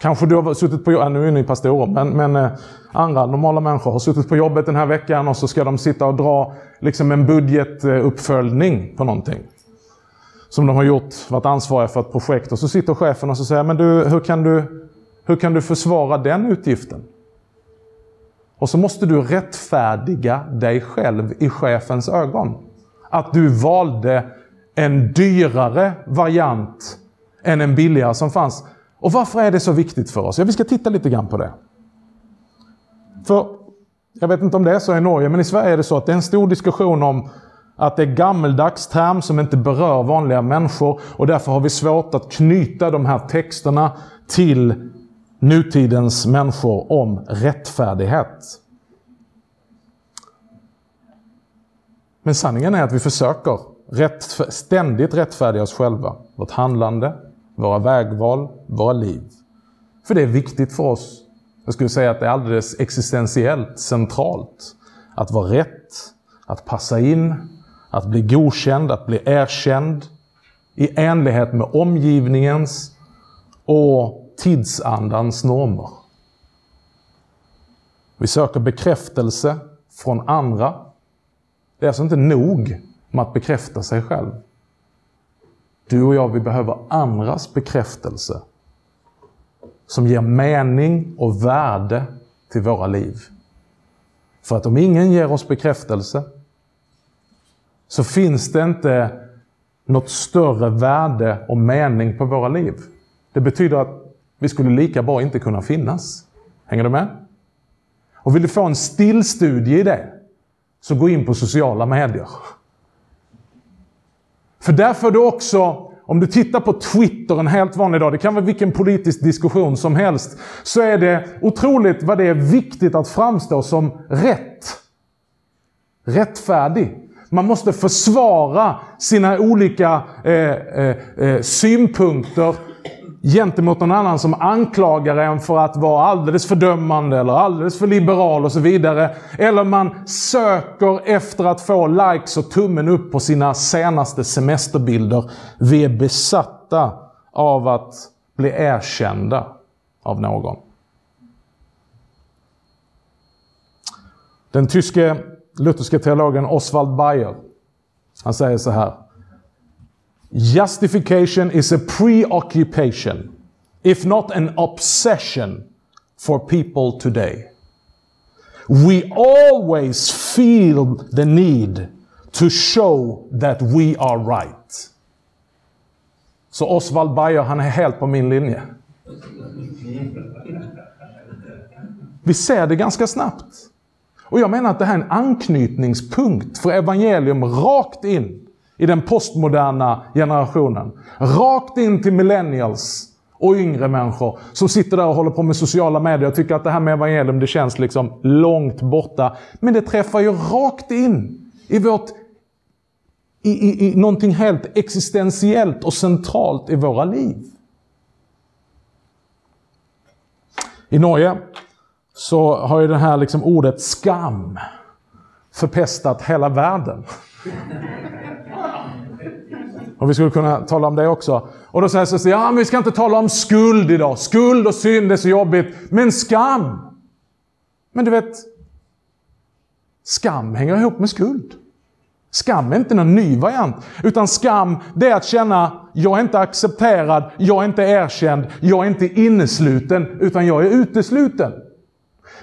Speaker 2: Kanske du har suttit på jobbet, nu är ni pastorer, men, men eh, andra normala människor har suttit på jobbet den här veckan och så ska de sitta och dra liksom en budgetuppföljning på någonting. Som de har gjort, varit ansvariga för ett projekt. Och så sitter chefen och så säger men du, hur kan du, Hur kan du försvara den utgiften? Och så måste du rättfärdiga dig själv i chefens ögon. Att du valde en dyrare variant än en billigare som fanns. Och varför är det så viktigt för oss? Ja, vi ska titta lite grann på det. För, jag vet inte om det är så i Norge, men i Sverige är det så att det är en stor diskussion om att det är gammeldags term som inte berör vanliga människor och därför har vi svårt att knyta de här texterna till nutidens människor om rättfärdighet. Men sanningen är att vi försöker rätt, ständigt rättfärdiga oss själva. Vårt handlande, våra vägval, våra liv. För det är viktigt för oss. Jag skulle säga att det är alldeles existentiellt centralt. Att vara rätt, att passa in, att bli godkänd, att bli erkänd i enlighet med omgivningens och tidsandans normer. Vi söker bekräftelse från andra. Det är alltså inte nog med att bekräfta sig själv. Du och jag, vi behöver andras bekräftelse som ger mening och värde till våra liv. För att om ingen ger oss bekräftelse så finns det inte något större värde och mening på våra liv. Det betyder att vi skulle lika bra inte kunna finnas. Hänger du med? Och vill du få en stillstudie i det, så gå in på sociala medier. För där får du också, om du tittar på Twitter en helt vanlig dag, det kan vara vilken politisk diskussion som helst, så är det otroligt vad det är viktigt att framstå som rätt. Rättfärdig. Man måste försvara sina olika eh, eh, eh synpunkter gentemot någon annan som anklagar en för att vara alldeles för dömande eller alldeles för liberal och så vidare. Eller man söker efter att få likes och tummen upp på sina senaste semesterbilder. Vi är besatta av att bli erkända av någon. Den tyske lutherske teologen Oswald Bayer, han säger så här. Justification is a preoccupation, if not an obsession, for people today. We always feel the need to show that we are right. Så Oswald Bayer, han är helt på min linje. Vi ser det ganska snabbt. Och jag menar att det här är en anknytningspunkt för evangelium rakt in i den postmoderna generationen. Rakt in till millennials och yngre människor som sitter där och håller på med sociala medier och tycker att det här med evangelium det känns liksom långt borta. Men det träffar ju rakt in i vårt i, i, i någonting helt existentiellt och centralt i våra liv. I Norge så har ju det här liksom ordet skam förpestat hela världen. Och vi skulle kunna tala om det också. Och då säger Cecilia, ja men vi ska inte tala om skuld idag. Skuld och synd är så jobbigt. Men skam! Men du vet, skam hänger ihop med skuld. Skam är inte någon ny variant. Utan skam, det är att känna, jag är inte accepterad, jag är inte erkänd, jag är inte innesluten, utan jag är utesluten.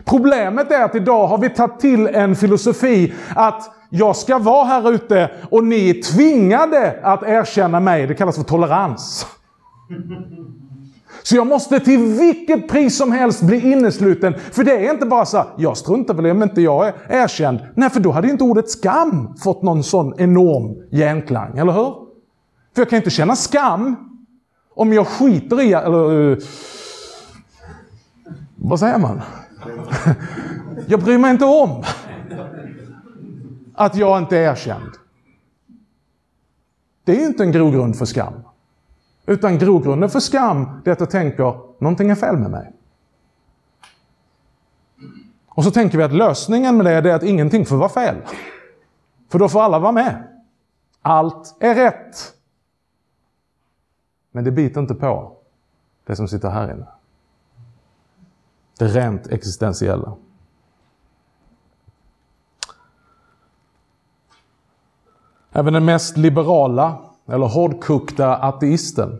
Speaker 2: Problemet är att idag har vi tagit till en filosofi att jag ska vara här ute och ni är tvingade att erkänna mig. Det kallas för tolerans. Så jag måste till vilket pris som helst bli innesluten. För det är inte bara så jag struntar väl i om inte jag är erkänd. Nej, för då hade inte ordet skam fått någon sån enorm genklang, eller hur? För jag kan inte känna skam om jag skiter i, eller... Eh, vad säger man? jag bryr mig inte om att jag inte är erkänd. Det är inte en grogrund för skam. Utan grogrunden för skam är att jag tänker, någonting är fel med mig. Och så tänker vi att lösningen med det är att ingenting får vara fel. För då får alla vara med. Allt är rätt. Men det biter inte på det som sitter här inne. Det rent existentiella. Även den mest liberala eller hårdkokta ateisten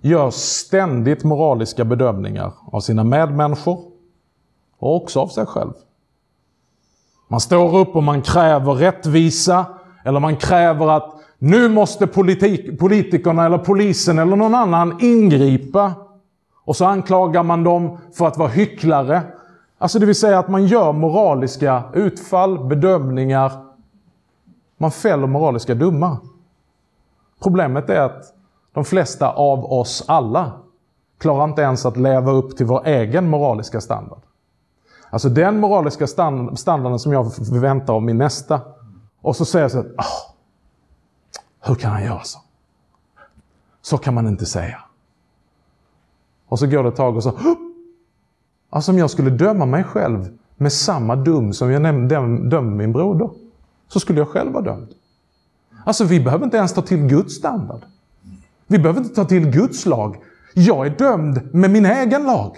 Speaker 2: gör ständigt moraliska bedömningar av sina medmänniskor och också av sig själv. Man står upp och man kräver rättvisa eller man kräver att nu måste politik, politikerna eller polisen eller någon annan ingripa. Och så anklagar man dem för att vara hycklare. Alltså det vill säga att man gör moraliska utfall, bedömningar. Man fäller moraliska domar. Problemet är att de flesta av oss alla klarar inte ens att leva upp till vår egen moraliska standard. Alltså den moraliska standarden som jag förväntar av min nästa. Och så säger jag så att, oh, hur kan han göra så? Så kan man inte säga. Och så går det ett tag och så, alltså om jag skulle döma mig själv med samma dum som jag dömer min broder, så skulle jag själv vara dömd. Alltså vi behöver inte ens ta till Guds standard. Vi behöver inte ta till Guds lag. Jag är dömd med min egen lag.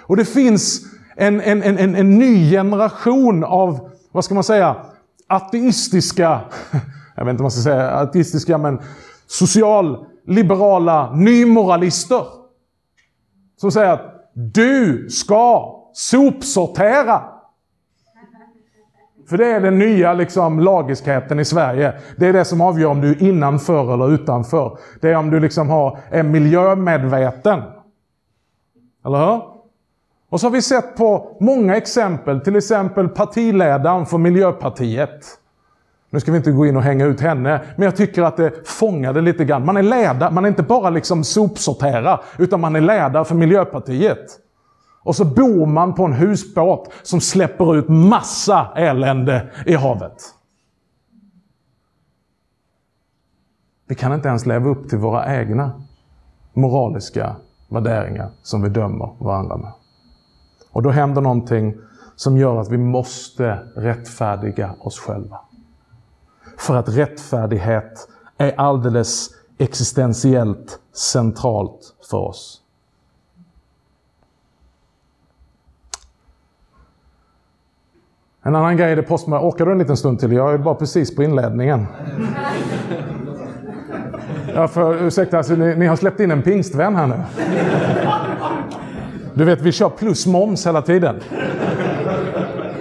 Speaker 2: Och det finns en, en, en, en ny generation av, vad ska man säga, ateistiska, jag vet inte vad man ska säga, ateistiska men socialliberala nymoralister. Som säger att du ska sopsortera. För det är den nya liksom, lagiskheten i Sverige. Det är det som avgör om du är innanför eller utanför. Det är om du liksom har, är miljömedveten. Eller hur? Och så har vi sett på många exempel, till exempel partiledaren för Miljöpartiet. Nu ska vi inte gå in och hänga ut henne, men jag tycker att det fångade lite grann. Man är ledare, man är inte bara liksom sopsortera, utan man är ledare för Miljöpartiet. Och så bor man på en husbåt som släpper ut massa elände i havet. Vi kan inte ens leva upp till våra egna moraliska värderingar som vi dömer varandra med. Och då händer någonting som gör att vi måste rättfärdiga oss själva. För att rättfärdighet är alldeles existentiellt centralt för oss. En annan grej är det postmöte. Orkar du en liten stund till? Jag är bara precis på inledningen. Ja, för, ursäkta, alltså, ni, ni har släppt in en pingstvän här nu. Du vet, vi kör plus moms hela tiden.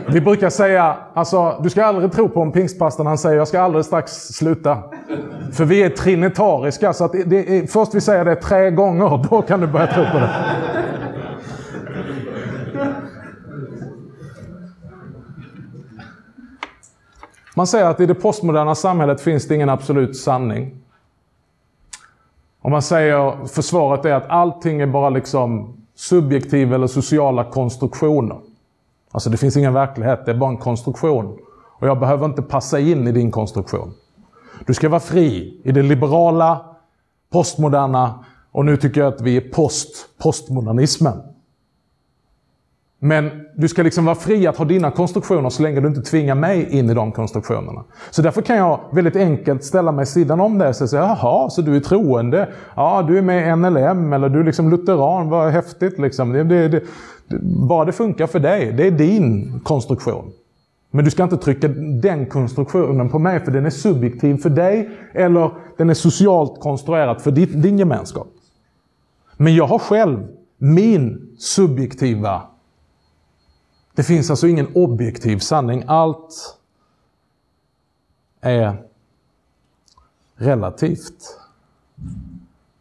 Speaker 2: Vi brukar säga, alltså, du ska aldrig tro på en pingstpastor han säger jag ska alldeles strax sluta. För vi är trinitariska, så att det är, först vi säger det tre gånger, då kan du börja tro på det. Man säger att i det postmoderna samhället finns det ingen absolut sanning. Och man säger, försvaret är att allting är bara liksom subjektiva eller sociala konstruktioner. Alltså det finns ingen verklighet, det är bara en konstruktion. Och jag behöver inte passa in i din konstruktion. Du ska vara fri i det liberala, postmoderna och nu tycker jag att vi är post-postmodernismen. Men du ska liksom vara fri att ha dina konstruktioner så länge du inte tvingar mig in i de konstruktionerna. Så därför kan jag väldigt enkelt ställa mig sidan om det och säga jaha, så du är troende? Ja, du är med i NLM eller du är liksom lutheran, vad häftigt liksom. Det, det, det, bara det funkar för dig, det är din konstruktion. Men du ska inte trycka den konstruktionen på mig för den är subjektiv för dig eller den är socialt konstruerad för din, din gemenskap. Men jag har själv min subjektiva det finns alltså ingen objektiv sanning. Allt är relativt.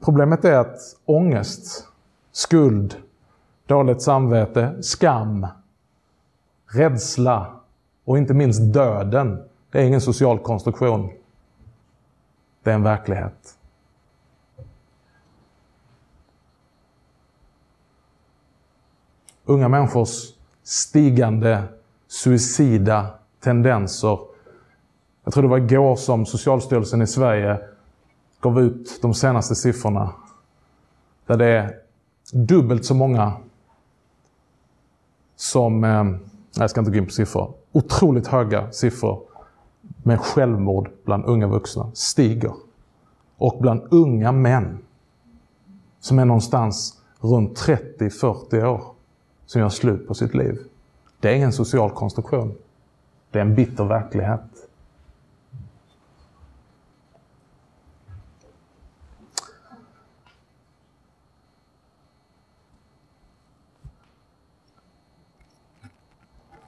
Speaker 2: Problemet är att ångest, skuld, dåligt samvete, skam, rädsla och inte minst döden, det är ingen social konstruktion. Det är en verklighet. Unga människors stigande suicida tendenser. Jag tror det var igår som Socialstyrelsen i Sverige gav ut de senaste siffrorna. Där det är dubbelt så många som, eh, jag ska inte gå in på siffror, otroligt höga siffror med självmord bland unga vuxna stiger. Och bland unga män som är någonstans runt 30-40 år som gör slut på sitt liv. Det är ingen social konstruktion. Det är en bitter verklighet.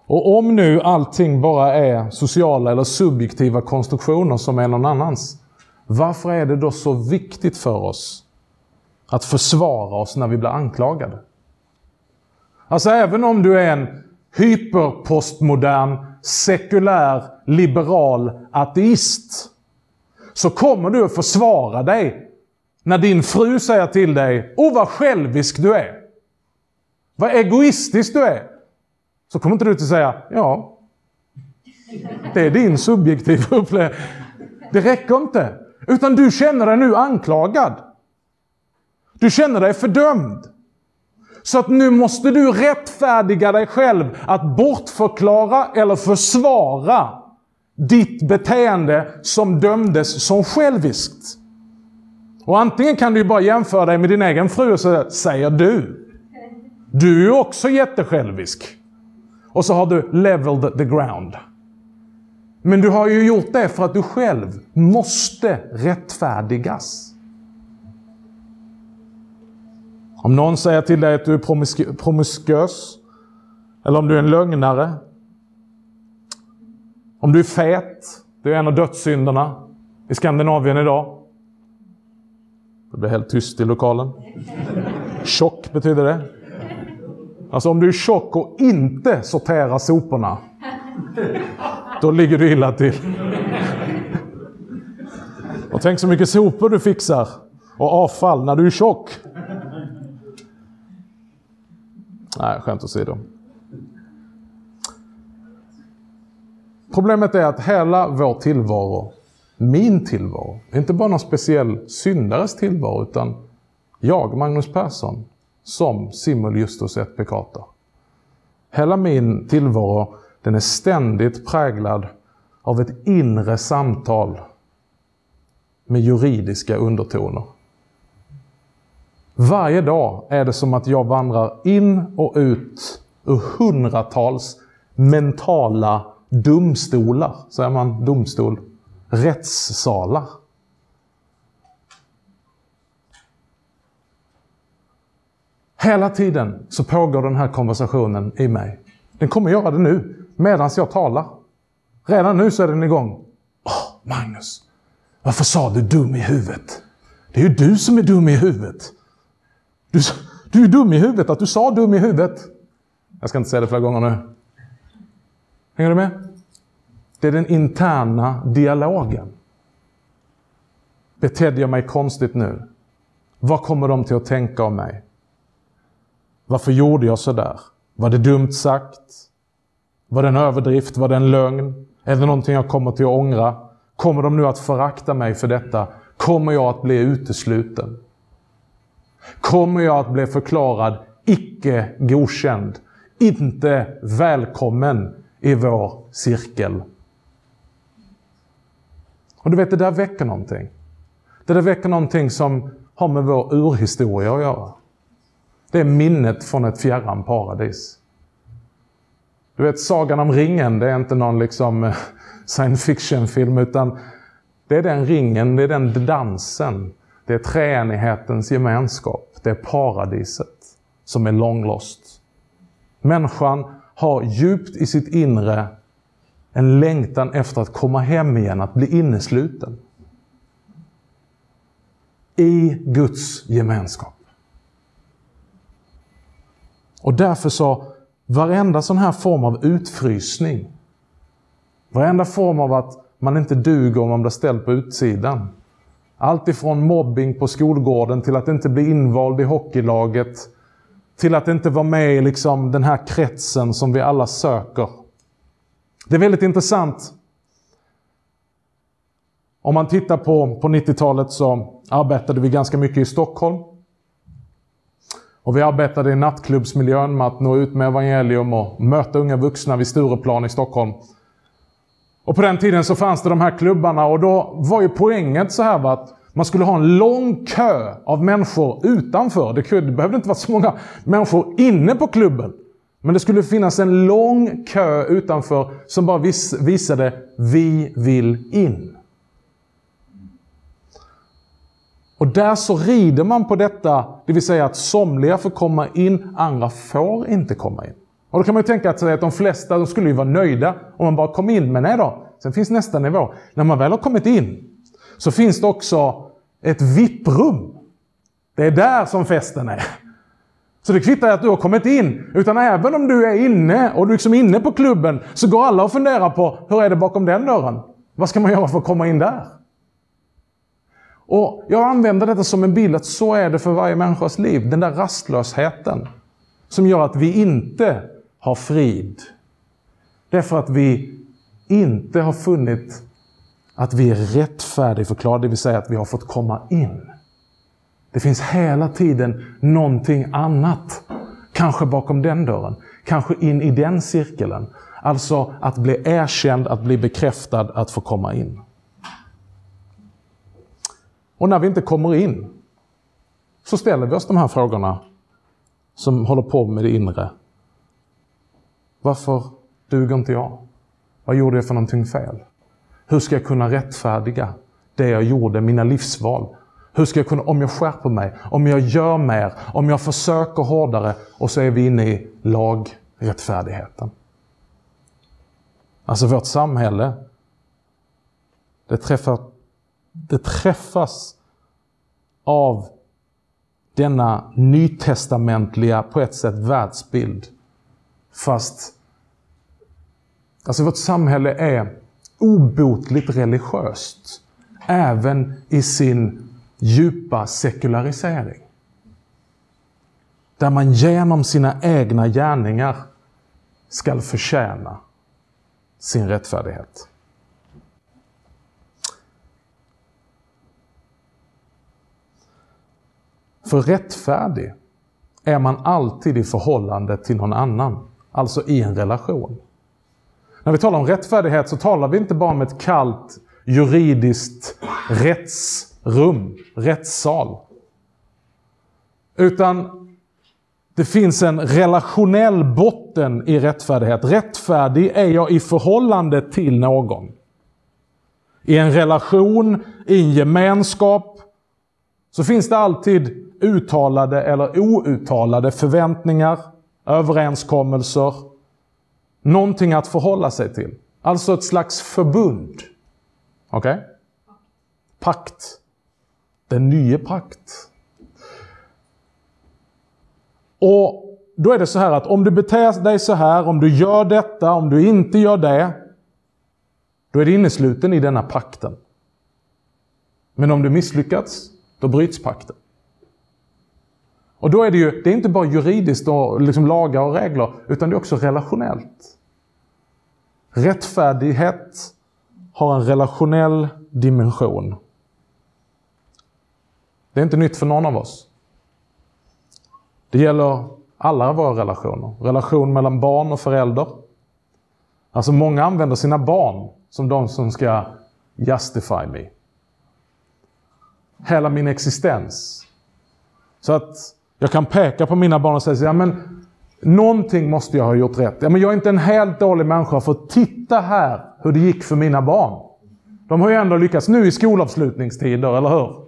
Speaker 2: Och om nu allting bara är sociala eller subjektiva konstruktioner som är någon annans, varför är det då så viktigt för oss att försvara oss när vi blir anklagade? Alltså även om du är en hyperpostmodern, sekulär, liberal ateist, så kommer du att försvara dig när din fru säger till dig Åh, vad självisk du är! Vad egoistisk du är! Så kommer inte du att säga Ja, det är din subjektiva upplevelse. Det räcker inte. Utan du känner dig nu anklagad. Du känner dig fördömd. Så att nu måste du rättfärdiga dig själv att bortförklara eller försvara ditt beteende som dömdes som själviskt. Och antingen kan du bara jämföra dig med din egen fru och säga, säger du. Du är ju också jättesjälvisk. Och så har du leveled the ground. Men du har ju gjort det för att du själv måste rättfärdigas. Om någon säger till dig att du är promisk promiskuös, eller om du är en lögnare, om du är fet, det är en av dödssynderna i Skandinavien idag. Det blir helt tyst i lokalen. Tjock betyder det. Alltså om du är tjock och inte sorterar soporna, då ligger du illa till. Och tänk så mycket sopor du fixar och avfall när du är tjock. Nej, skämt åsido. Problemet är att hela vår tillvaro, min tillvaro, inte bara någon speciell syndares tillvaro, utan jag, Magnus Persson, som Simul Justus et Peccata. Hela min tillvaro, den är ständigt präglad av ett inre samtal med juridiska undertoner. Varje dag är det som att jag vandrar in och ut ur hundratals mentala domstolar. Säger man domstol? Rättssalar. Hela tiden så pågår den här konversationen i mig. Den kommer göra det nu, medan jag talar. Redan nu så är den igång. Åh, Magnus! Varför sa du dum i huvudet? Det är ju du som är dum i huvudet. Du, du är dum i huvudet att du sa dum i huvudet. Jag ska inte säga det flera gånger nu. Hänger du med? Det är den interna dialogen. Betedde jag mig konstigt nu? Vad kommer de till att tänka om mig? Varför gjorde jag sådär? Var det dumt sagt? Var det en överdrift? Var det en lögn? Är det någonting jag kommer till att ångra? Kommer de nu att förakta mig för detta? Kommer jag att bli utesluten? Kommer jag att bli förklarad icke godkänd? Inte välkommen i vår cirkel. Och du vet, det där väcker någonting. Det där väcker någonting som har med vår urhistoria att göra. Det är minnet från ett fjärran paradis. Du vet, Sagan om ringen, det är inte någon liksom eh, science fiction-film, utan det är den ringen, det är den dansen. Det är treenighetens gemenskap. Det är paradiset som är långlost. Människan har djupt i sitt inre en längtan efter att komma hem igen, att bli innesluten. I Guds gemenskap. Och därför så, varenda sån här form av utfrysning, varenda form av att man inte duger om man blir ställd på utsidan. Allt ifrån mobbing på skolgården till att inte bli invald i hockeylaget, till att inte vara med i liksom den här kretsen som vi alla söker. Det är väldigt intressant. Om man tittar på, på 90-talet så arbetade vi ganska mycket i Stockholm. Och vi arbetade i nattklubbsmiljön med att nå ut med evangelium och möta unga vuxna vid Stureplan i Stockholm. Och på den tiden så fanns det de här klubbarna och då var ju poängen så här att man skulle ha en lång kö av människor utanför. Det, behövde inte vara så många människor inne på klubben. Men det skulle finnas en lång kö utanför som bara vis visade Vi vill in. Och där så rider man på detta, det vill säga att somliga får komma in, andra får inte komma in. Och då kan man ju tänka sig att de flesta de skulle ju vara nöjda om man bara kom in. Men nej då, sen finns nästa nivå. När man väl har kommit in så finns det också ett VIP-rum. Det är där som festen är. Så det kvittar att du har kommit in. Utan även om du är inne och du är liksom inne på klubben så går alla och funderar på hur är det bakom den dörren? Vad ska man göra för att komma in där? Och Jag använder detta som en bild att så är det för varje människas liv. Den där rastlösheten som gör att vi inte har frid. Det är för att vi inte har funnit att vi är rättfärdigförklarade, det vill säga att vi har fått komma in. Det finns hela tiden någonting annat. Kanske bakom den dörren. Kanske in i den cirkeln. Alltså att bli erkänd, att bli bekräftad, att få komma in. Och när vi inte kommer in så ställer vi oss de här frågorna som håller på med det inre. Varför duger inte jag? Vad gjorde jag för någonting fel? Hur ska jag kunna rättfärdiga det jag gjorde, mina livsval? Hur ska jag kunna, om jag skärper mig, om jag gör mer, om jag försöker hårdare och så är vi inne i lagrättfärdigheten. Alltså vårt samhälle, det, träffar, det träffas av denna nytestamentliga, på ett sätt, världsbild. Fast alltså vårt samhälle är obotligt religiöst. Även i sin djupa sekularisering. Där man genom sina egna gärningar skall förtjäna sin rättfärdighet. För rättfärdig är man alltid i förhållande till någon annan, alltså i en relation. När vi talar om rättfärdighet så talar vi inte bara om ett kallt juridiskt rättsrum, rättssal. Utan det finns en relationell botten i rättfärdighet. Rättfärdig är jag i förhållande till någon. I en relation, i en gemenskap, så finns det alltid uttalade eller outtalade förväntningar, överenskommelser, någonting att förhålla sig till. Alltså ett slags förbund. Okej? Okay? Pakt. Den nya pakt. Och då är det så här att om du beter dig så här, om du gör detta, om du inte gör det, då är du innesluten i denna pakten. Men om du misslyckats, då bryts pakten. Och då är det ju, det är inte bara juridiskt och liksom lagar och regler, utan det är också relationellt. Rättfärdighet har en relationell dimension. Det är inte nytt för någon av oss. Det gäller alla våra relationer. Relation mellan barn och förälder. Alltså många använder sina barn som de som ska justify me. Hela min existens. Så att jag kan peka på mina barn och säga ja men någonting måste jag ha gjort rätt. Ja, men jag är inte en helt dålig människa för titta här hur det gick för mina barn. De har ju ändå lyckats nu i skolavslutningstider, eller hur?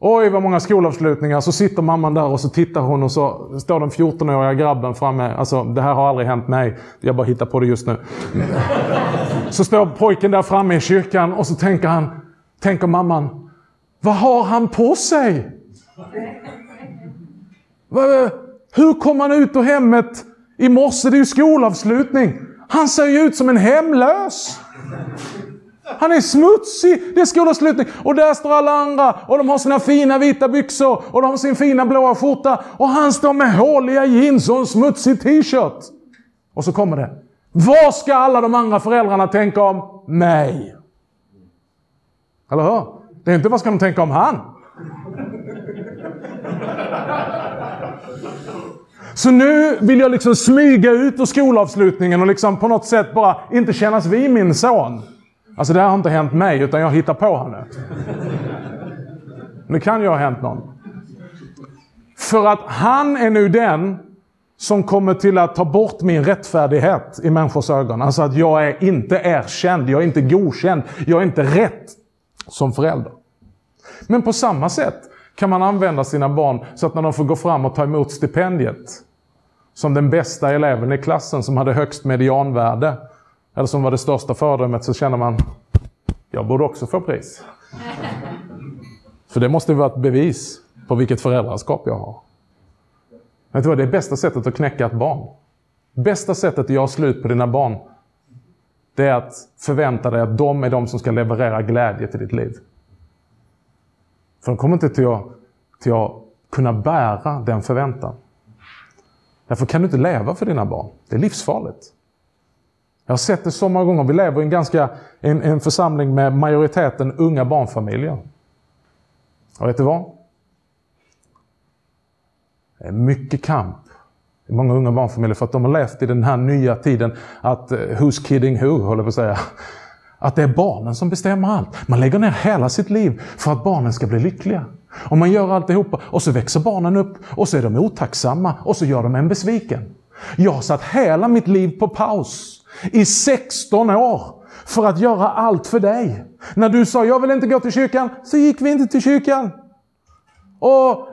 Speaker 2: Oj, vad många skolavslutningar. Så sitter mamman där och så tittar hon och så står den 14-åriga grabben framme. Alltså, det här har aldrig hänt mig. Jag bara hittar på det just nu. Så står pojken där framme i kyrkan och så tänker han, tänker mamman, vad har han på sig? Hur kom han ut ur hemmet i morse? Det är ju skolavslutning. Han ser ju ut som en hemlös. Han är smutsig. Det är skolavslutning. Och där står alla andra och de har sina fina vita byxor och de har sin fina blåa skjorta. Och han står med håliga jeans och en smutsig t-shirt. Och så kommer det. Vad ska alla de andra föräldrarna tänka om mig? Eller hur? Det är inte vad ska de tänka om han? Så nu vill jag liksom smyga ut ur skolavslutningen och liksom på något sätt bara inte kännas vid min son. Alltså det här har inte hänt mig, utan jag hittar på här nu. Det kan ju ha hänt någon. För att han är nu den som kommer till att ta bort min rättfärdighet i människors ögon. Alltså att jag är inte erkänd, jag är inte godkänd, jag är inte rätt som förälder. Men på samma sätt kan man använda sina barn så att när de får gå fram och ta emot stipendiet som den bästa eleven i klassen som hade högst medianvärde, eller som var det största föredömet, så känner man, jag borde också få pris. För det måste vara ett bevis på vilket föräldraskap jag har. Vet du vad, det är bästa sättet att knäcka ett barn. Bästa sättet att göra slut på dina barn, det är att förvänta dig att de är de som ska leverera glädje till ditt liv. För de kommer inte till att, till att kunna bära den förväntan. Därför kan du inte leva för dina barn. Det är livsfarligt. Jag har sett det så många gånger. Vi lever i en, ganska, en, en församling med majoriteten unga barnfamiljer. Och vet du vad? Det är mycket kamp i många unga barnfamiljer för att de har levt i den här nya tiden att eh, who's kidding who, håller på att säga. Att det är barnen som bestämmer allt. Man lägger ner hela sitt liv för att barnen ska bli lyckliga. Och man gör alltihopa och så växer barnen upp och så är de otacksamma och så gör de en besviken. Jag har satt hela mitt liv på paus i 16 år för att göra allt för dig. När du sa jag vill inte gå till kyrkan, så gick vi inte till kyrkan. Och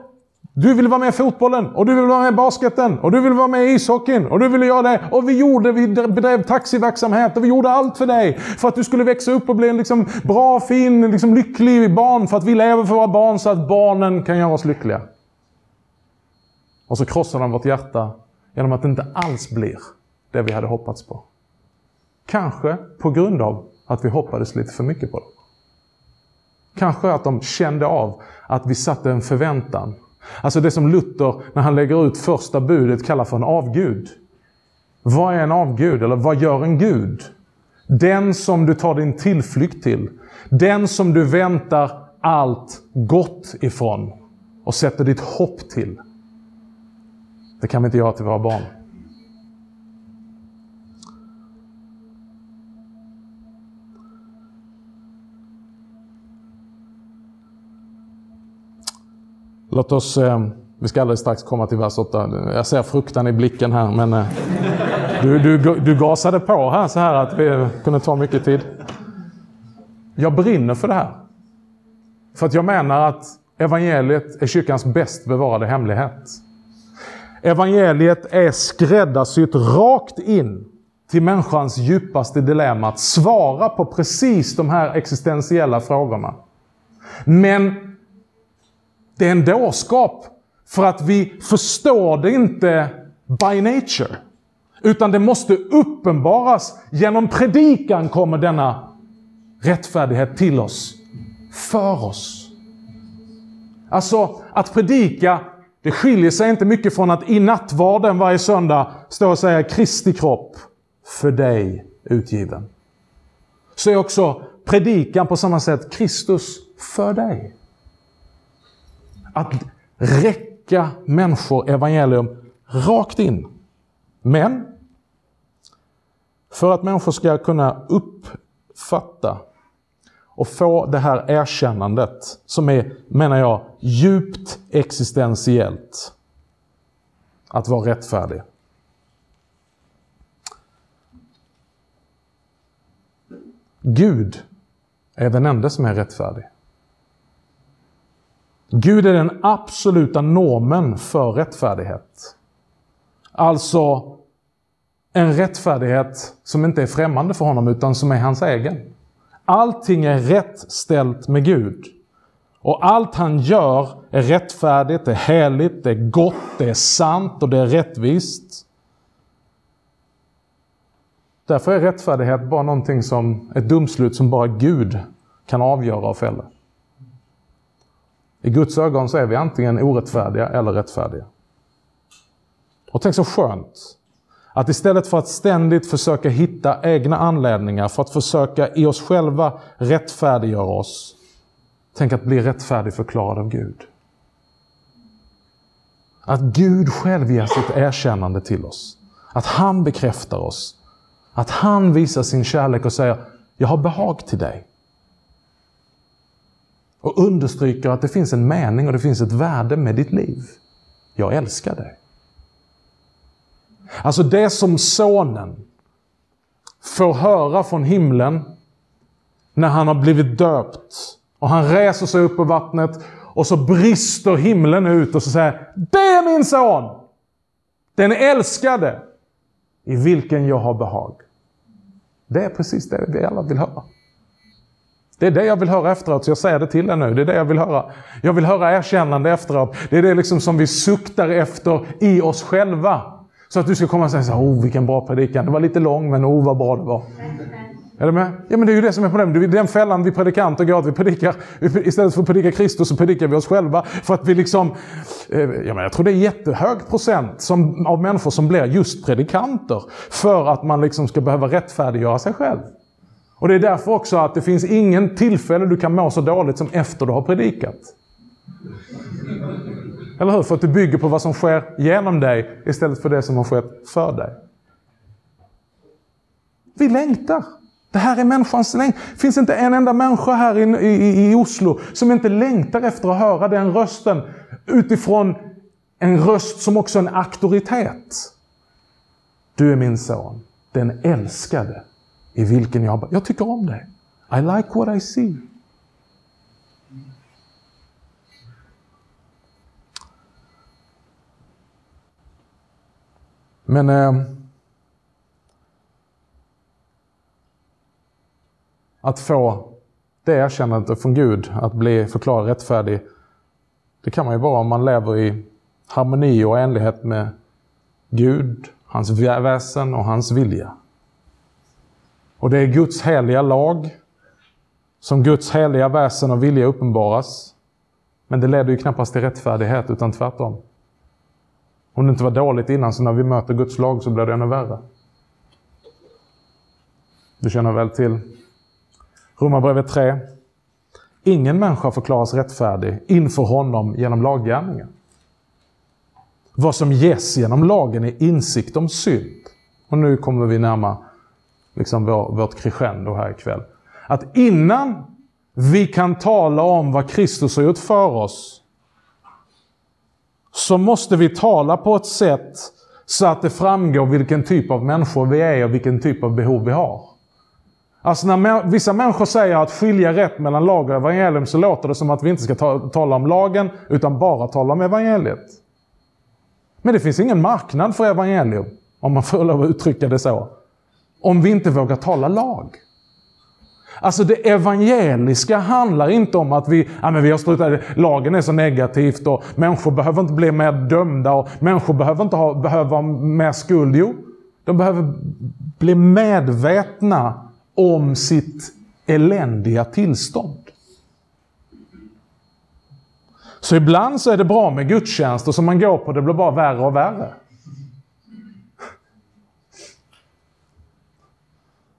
Speaker 2: du vill vara med i fotbollen, och du vill vara med i basketen, och du vill vara med i ishockeyn, och du ville göra det. Och vi gjorde, vi bedrev taxiverksamhet, och vi gjorde allt för dig. För att du skulle växa upp och bli en liksom bra, fin, liksom lycklig barn. För att vi lever för våra barn så att barnen kan göra oss lyckliga. Och så krossar de vårt hjärta genom att det inte alls blir det vi hade hoppats på. Kanske på grund av att vi hoppades lite för mycket på dem. Kanske att de kände av att vi satte en förväntan. Alltså det som Luther, när han lägger ut första budet, kallar för en avgud. Vad är en avgud? Eller vad gör en gud? Den som du tar din tillflykt till. Den som du väntar allt gott ifrån och sätter ditt hopp till. Det kan vi inte göra till våra barn. Låt oss, eh, vi ska alldeles strax komma till vers 8. Jag ser fruktan i blicken här, men eh, du, du, du gasade på här så här att vi kunde ta mycket tid. Jag brinner för det här. För att jag menar att evangeliet är kyrkans bäst bevarade hemlighet. Evangeliet är skräddarsytt rakt in till människans djupaste dilemma. Att svara på precis de här existentiella frågorna. Men det är en dårskap. För att vi förstår det inte by nature. Utan det måste uppenbaras. Genom predikan kommer denna rättfärdighet till oss. För oss. Alltså, att predika, det skiljer sig inte mycket från att i nattvarden varje söndag stå och säga Kristi kropp för dig utgiven. Så är också predikan på samma sätt Kristus för dig att räcka människor evangelium rakt in. Men för att människor ska kunna uppfatta och få det här erkännandet som är, menar jag, djupt existentiellt. Att vara rättfärdig. Gud är den enda som är rättfärdig. Gud är den absoluta normen för rättfärdighet. Alltså en rättfärdighet som inte är främmande för honom utan som är hans egen. Allting är rätt ställt med Gud. Och allt han gör är rättfärdigt, det är heligt, det är gott, det är sant och det är rättvist. Därför är rättfärdighet bara någonting som, ett domslut som bara Gud kan avgöra och fälla. I Guds ögon så är vi antingen orättfärdiga eller rättfärdiga. Och tänk så skönt att istället för att ständigt försöka hitta egna anledningar för att försöka i oss själva rättfärdiggöra oss. Tänk att bli rättfärdig förklarad av Gud. Att Gud själv ger sitt erkännande till oss. Att han bekräftar oss. Att han visar sin kärlek och säger, jag har behag till dig och understryker att det finns en mening och det finns ett värde med ditt liv. Jag älskar dig. Alltså det som sonen får höra från himlen när han har blivit döpt och han reser sig upp på vattnet och så brister himlen ut och så säger Det är min son! Den älskade i vilken jag har behag. Det är precis det vi alla vill höra. Det är det jag vill höra efteråt, så jag säger det till er nu. Det är det jag vill höra. Jag vill höra erkännande efteråt. Det är det liksom som vi suktar efter i oss själva. Så att du ska komma och säga så här, oh vilken bra predikan. Det var lite lång, men oh vad bra det var. Är du med? Ja, men det är ju det som är problemet. Det är den fällan vi predikanter går att vi predikar, istället för att predika Kristus så predikar vi oss själva. För att vi liksom, eh, ja, men jag tror det är jättehög procent som, av människor som blir just predikanter. För att man liksom ska behöva rättfärdiggöra sig själv. Och det är därför också att det finns ingen tillfälle du kan må så dåligt som efter du har predikat. Eller hur? För att du bygger på vad som sker genom dig istället för det som har skett för dig. Vi längtar. Det här är människans längtan. Det finns inte en enda människa här i, i, i Oslo som inte längtar efter att höra den rösten utifrån en röst som också är en auktoritet. Du är min son, den älskade, i vilken jag... Jag tycker om dig. I like what I see. Men... Eh, att få det erkännandet från Gud, att bli förklarad rättfärdig, det kan man ju vara om man lever i harmoni och enlighet med Gud, hans väsen och hans vilja. Och det är Guds heliga lag, som Guds heliga väsen och vilja uppenbaras. Men det leder ju knappast till rättfärdighet, utan tvärtom. Om det inte var dåligt innan, så när vi möter Guds lag så blir det ännu värre. Du känner väl till Romarbrevet 3. Ingen människa förklaras rättfärdig inför honom genom laggärningen. Vad som ges genom lagen är insikt om synd. Och nu kommer vi närma liksom vår, vårt crescendo här ikväll. Att innan vi kan tala om vad Kristus har gjort för oss, så måste vi tala på ett sätt så att det framgår vilken typ av människor vi är och vilken typ av behov vi har. Alltså när vissa människor säger att skilja rätt mellan lag och evangelium så låter det som att vi inte ska ta, tala om lagen utan bara tala om evangeliet. Men det finns ingen marknad för evangelium, om man får lov att uttrycka det så. Om vi inte vågar tala lag. Alltså det evangeliska handlar inte om att vi, ja, men vi har slutat, lagen är så negativt och människor behöver inte bli mer dömda och människor behöver inte ha, behöva mer skuld. Jo, de behöver bli medvetna om sitt eländiga tillstånd. Så ibland så är det bra med gudstjänster som man går på, det blir bara värre och värre.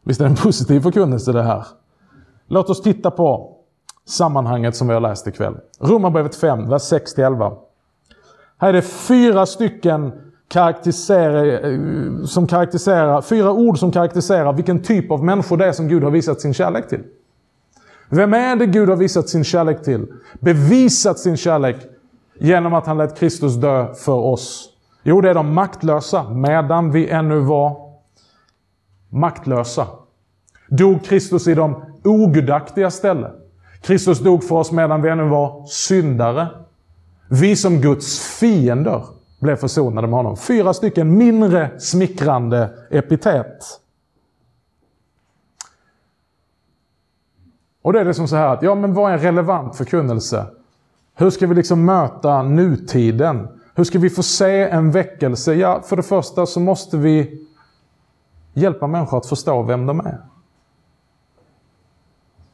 Speaker 2: Visst är det en positiv förkunnelse det här? Låt oss titta på sammanhanget som vi har läst ikväll. Romarbrevet 5, vers 6-11. Här är det fyra stycken karaktäriserar, eh, som karaktäriserar, fyra ord som karaktäriserar vilken typ av människor det är som Gud har visat sin kärlek till. Vem är det Gud har visat sin kärlek till? Bevisat sin kärlek genom att han lät Kristus dö för oss. Jo, det är de maktlösa, medan vi ännu var maktlösa. Dog Kristus i de ogudaktiga ställe. Kristus dog för oss medan vi ännu var syndare. Vi som Guds fiender blev försonade med honom. Fyra stycken mindre smickrande epitet. Och det är det som så här att, ja men vad är en relevant förkunnelse? Hur ska vi liksom möta nutiden? Hur ska vi få se en väckelse? Ja, för det första så måste vi hjälpa människor att förstå vem de är.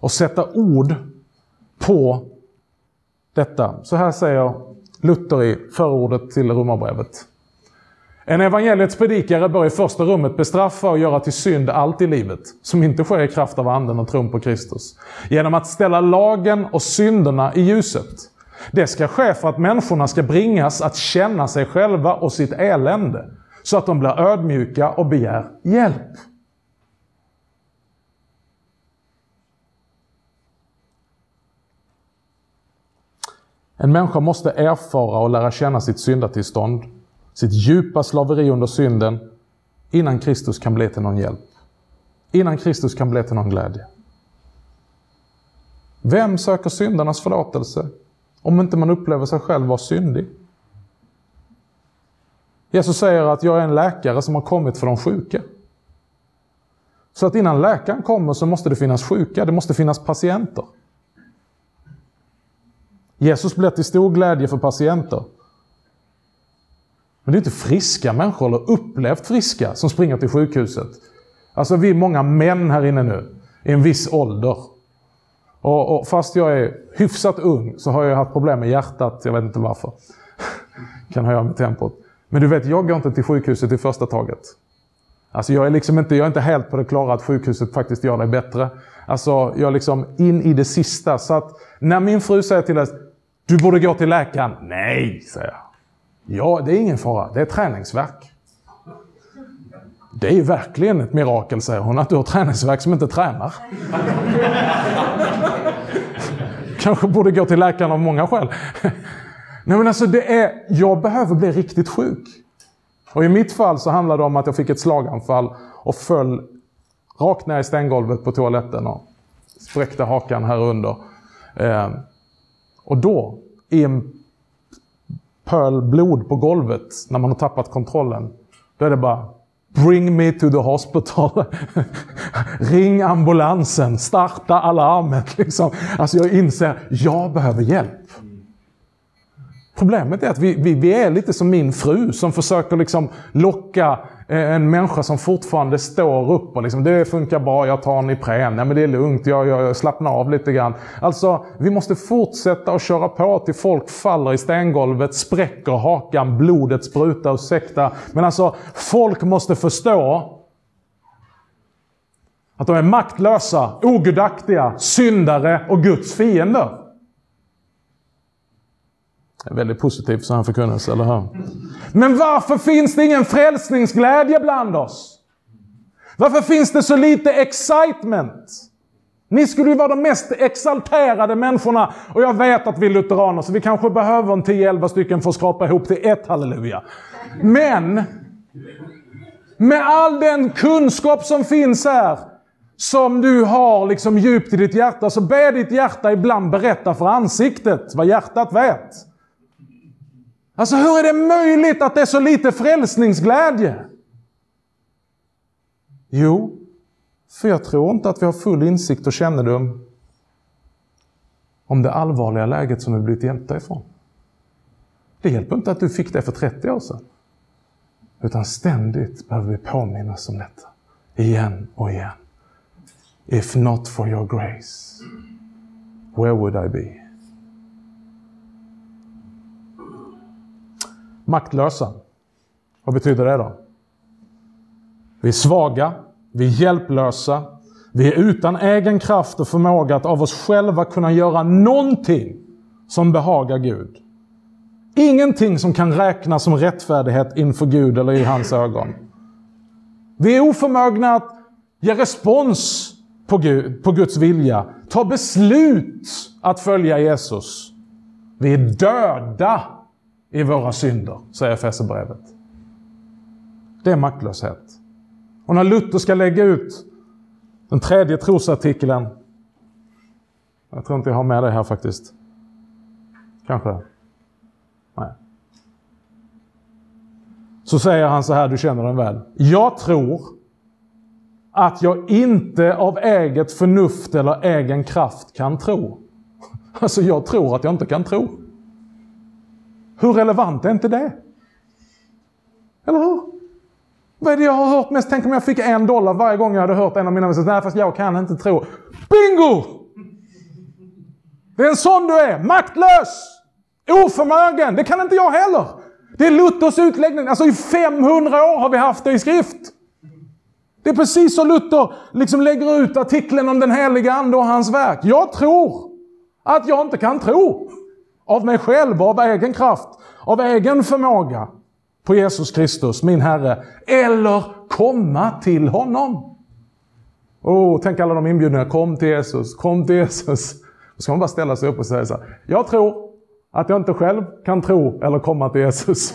Speaker 2: Och sätta ord på detta. Så här säger Luther i förordet till Romarbrevet. En evangeliets predikare bör i första rummet bestraffa och göra till synd allt i livet, som inte sker i kraft av anden och tron på Kristus. Genom att ställa lagen och synderna i ljuset. Det ska ske för att människorna ska bringas att känna sig själva och sitt elände, så att de blir ödmjuka och begär hjälp. En människa måste erfara och lära känna sitt syndatillstånd, sitt djupa slaveri under synden, innan Kristus kan bli till någon hjälp. Innan Kristus kan bli till någon glädje. Vem söker syndarnas förlåtelse om inte man upplever sig själv vara syndig? Jesus säger att jag är en läkare som har kommit för de sjuka. Så att innan läkaren kommer så måste det finnas sjuka, det måste finnas patienter. Jesus blev till stor glädje för patienter. Men det är inte friska människor, eller upplevt friska, som springer till sjukhuset. Alltså vi är många män här inne nu, i en viss ålder. Och, och fast jag är hyfsat ung så har jag haft problem med hjärtat, jag vet inte varför. kan höja med tempot. Men du vet, jag går inte till sjukhuset i första taget. Alltså jag är liksom inte, jag är inte helt på det klara att sjukhuset faktiskt gör dig bättre. Alltså jag är liksom in i det sista. Så att när min fru säger till oss, du borde gå till läkaren. Nej, säger jag. Ja, det är ingen fara. Det är träningsverk. Det är verkligen ett mirakel, säger hon, att du har träningsverk som inte tränar. Kanske borde gå till läkaren av många skäl. Nej men alltså det är, jag behöver bli riktigt sjuk. Och i mitt fall så handlade det om att jag fick ett slaganfall och föll rakt ner i stänggolvet på toaletten och spräckte hakan här under. Ehm, och då, i en pöl blod på golvet, när man har tappat kontrollen, då är det bara Bring me to the hospital. Ring ambulansen, starta alarmet. Liksom. Alltså jag inser, jag behöver hjälp. Problemet är att vi, vi, vi är lite som min fru som försöker liksom locka eh, en människa som fortfarande står upp och liksom, det funkar bra, jag tar en Ipren, nej men det är lugnt, jag, jag slappnar av lite grann. Alltså, vi måste fortsätta att köra på till folk faller i stengolvet, spräcker hakan, blodet sprutar, ursäkta. Men alltså, folk måste förstå att de är maktlösa, ogudaktiga, syndare och Guds fiender. Väldigt positiv så han förkunnelse, eller hur? Men varför finns det ingen frälsningsglädje bland oss? Varför finns det så lite excitement? Ni skulle ju vara de mest exalterade människorna. Och jag vet att vi är lutheraner, så vi kanske behöver en 10-11 stycken för att skrapa ihop till ett halleluja. Men, med all den kunskap som finns här, som du har liksom djupt i ditt hjärta, så be ditt hjärta ibland berätta för ansiktet vad hjärtat vet. Alltså hur är det möjligt att det är så lite frälsningsglädje? Jo, för jag tror inte att vi har full insikt och kännedom om det allvarliga läget som vi blivit hjälpta ifrån. Det hjälper inte att du fick det för 30 år sedan. Utan ständigt behöver vi påminnas om detta. Igen och igen. If not for your grace, where would I be? Maktlösa. Vad betyder det då? Vi är svaga, vi är hjälplösa, vi är utan egen kraft och förmåga att av oss själva kunna göra någonting som behagar Gud. Ingenting som kan räknas som rättfärdighet inför Gud eller i hans ögon. Vi är oförmögna att ge respons på, Gud, på Guds vilja, ta beslut att följa Jesus. Vi är döda i våra synder, säger Fesebrevet. Det är maktlöshet. Och när Luther ska lägga ut den tredje trosartikeln, jag tror inte jag har med det här faktiskt. Kanske? Nej. Så säger han så här, du känner den väl. Jag tror att jag inte av eget förnuft eller egen kraft kan tro. Alltså jag tror att jag inte kan tro. Hur relevant är inte det? Eller hur? Vad är det jag har hört mest? Tänk om jag fick en dollar varje gång jag hade hört en av mina vänner Nej, fast jag kan inte tro. Bingo! Det är en sån du är. Maktlös! Oförmögen. Det kan inte jag heller. Det är Luthers utläggning. Alltså i 500 år har vi haft det i skrift. Det är precis så Luther liksom lägger ut artikeln om den heliga Ande och hans verk. Jag tror att jag inte kan tro. Av mig själv, av egen kraft, av egen förmåga på Jesus Kristus, min Herre. Eller komma till honom. Oh, tänk alla de inbjudna. Kom till Jesus, kom till Jesus. Då ska man bara ställa sig upp och säga så här. Jag tror att jag inte själv kan tro eller komma till Jesus.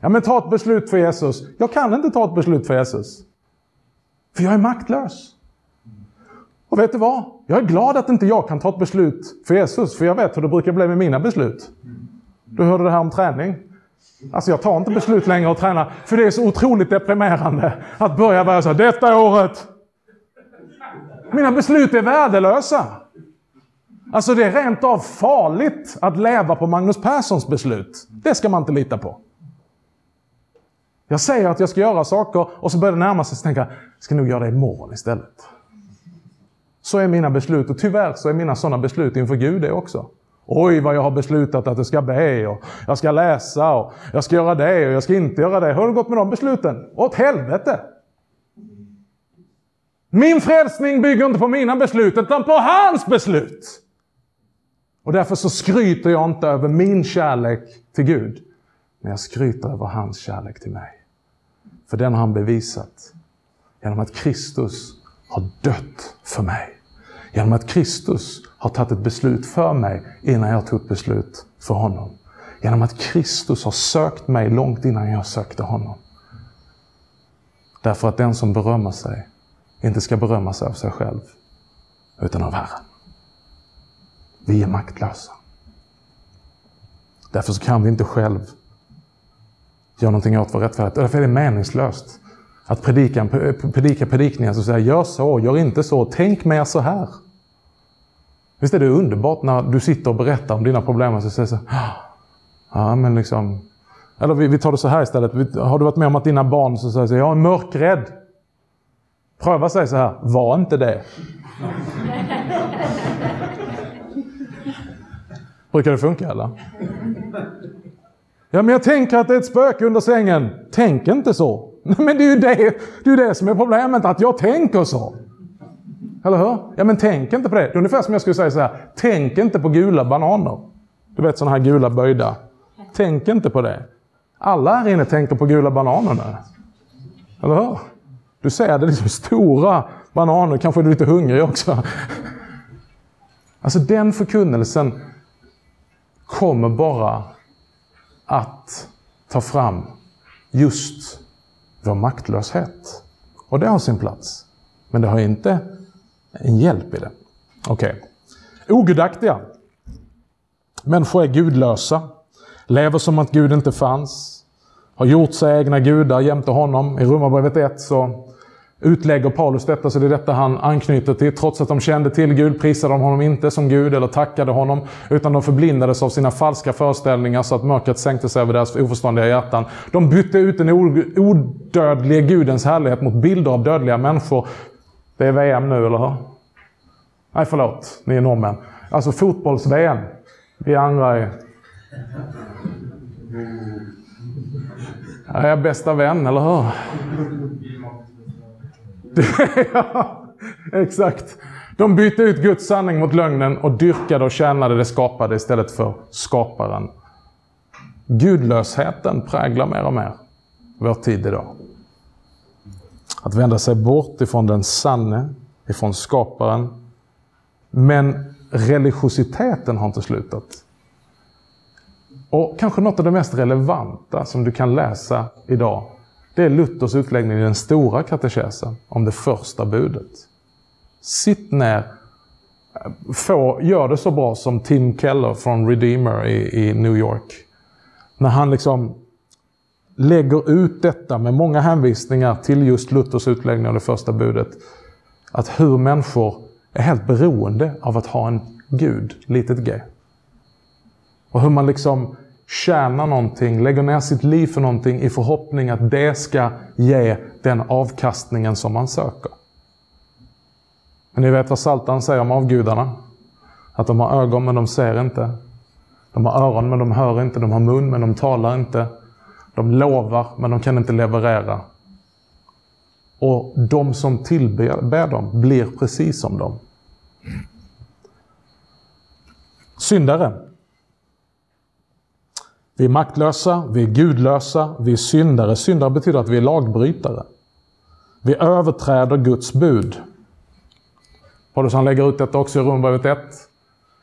Speaker 2: Ja, men ta ett beslut för Jesus. Jag kan inte ta ett beslut för Jesus. För jag är maktlös. Och vet du vad? Jag är glad att inte jag kan ta ett beslut för Jesus, för jag vet hur det brukar bli med mina beslut. Du hörde det här om träning. Alltså jag tar inte beslut längre och tränar, för det är så otroligt deprimerande att börja vara så här, detta året. Mina beslut är värdelösa. Alltså det är rent av farligt att leva på Magnus Perssons beslut. Det ska man inte lita på. Jag säger att jag ska göra saker och så börjar det närma sig och tänka, jag ska nog göra det imorgon istället. Så är mina beslut och tyvärr så är mina sådana beslut inför Gud det också. Oj, vad jag har beslutat att jag ska be och jag ska läsa och jag ska göra det och jag ska inte göra det. Hur har det gått med de besluten? Åt helvete! Min frälsning bygger inte på mina beslut utan på hans beslut. Och därför så skryter jag inte över min kärlek till Gud. Men jag skryter över hans kärlek till mig. För den har han bevisat genom att Kristus har dött för mig. Genom att Kristus har tagit ett beslut för mig innan jag tog ett beslut för honom. Genom att Kristus har sökt mig långt innan jag sökte honom. Därför att den som berömmer sig inte ska berömma sig av sig själv, utan av Herren. Vi är maktlösa. Därför så kan vi inte själv göra någonting åt vår rättfärdighet. Därför är det meningslöst att predika, predika predikningar som säger gör så, gör inte så, tänk mer så här. Visst är det underbart när du sitter och berättar om dina problem och så säger så ah, ja men liksom, eller vi, vi tar det så här istället. Har du varit med om att dina barn så säger så, jag är mörkrädd. Pröva sig så här, var inte det. Brukar det funka eller? Ja, men jag tänker att det är ett spöke under sängen. Tänk inte så. Men det är ju det, det, är det som är problemet, att jag tänker så. Eller hur? Ja, men tänk inte på det. Det är ungefär som jag skulle säga så här. Tänk inte på gula bananer. Du vet sådana här gula böjda. Tänk inte på det. Alla här inne tänker på gula bananer nu. Eller hur? Du ser det är liksom stora bananer, kanske är du lite hungrig också. Alltså den förkunnelsen kommer bara att ta fram just vår maktlöshet. Och det har sin plats. Men det har inte en hjälp i det. Okej. Okay. Ogudaktiga. Människor är gudlösa. Lever som att Gud inte fanns. Har gjort sig egna gudar jämte honom. I Romarbrevet 1 så utlägger Paulus detta, så det är detta han anknyter till. Trots att de kände till Gud prisade de honom inte som Gud eller tackade honom, utan de förblindades av sina falska föreställningar så att mörkret sänkte sig över deras oförståndiga hjärtan. De bytte ut den odödliga Gudens härlighet mot bilder av dödliga människor. Det är VM nu, eller hur? Nej, förlåt, ni är norrmän. Alltså fotbolls-VM. Vi andra är... Jag är bästa vän, eller hur? ja, exakt. De bytte ut Guds sanning mot lögnen och dyrkade och tjänade det skapade istället för skaparen. Gudlösheten präglar mer och mer vår tid idag. Att vända sig bort ifrån den sanne, ifrån skaparen. Men religiositeten har inte slutat. Och kanske något av det mest relevanta som du kan läsa idag det är Luthers utläggning i den stora katekesen om det första budet. Sitt ner, få, gör det så bra som Tim Keller från Redeemer i, i New York. När han liksom lägger ut detta med många hänvisningar till just Luthers utläggning av det första budet. Att hur människor är helt beroende av att ha en Gud, litet g. Och hur man liksom tjänar någonting, lägger ner sitt liv för någonting i förhoppning att det ska ge den avkastningen som man söker. Men ni vet vad Saltan säger om avgudarna? Att de har ögon men de ser inte. De har öron men de hör inte. De har mun men de talar inte. De lovar men de kan inte leverera. Och de som tillber dem blir precis som dem. Syndare. Vi är maktlösa, vi är gudlösa, vi är syndare. Syndare betyder att vi är lagbrytare. Vi överträder Guds bud. Paulus han lägger ut detta också i Romarbrevet 1.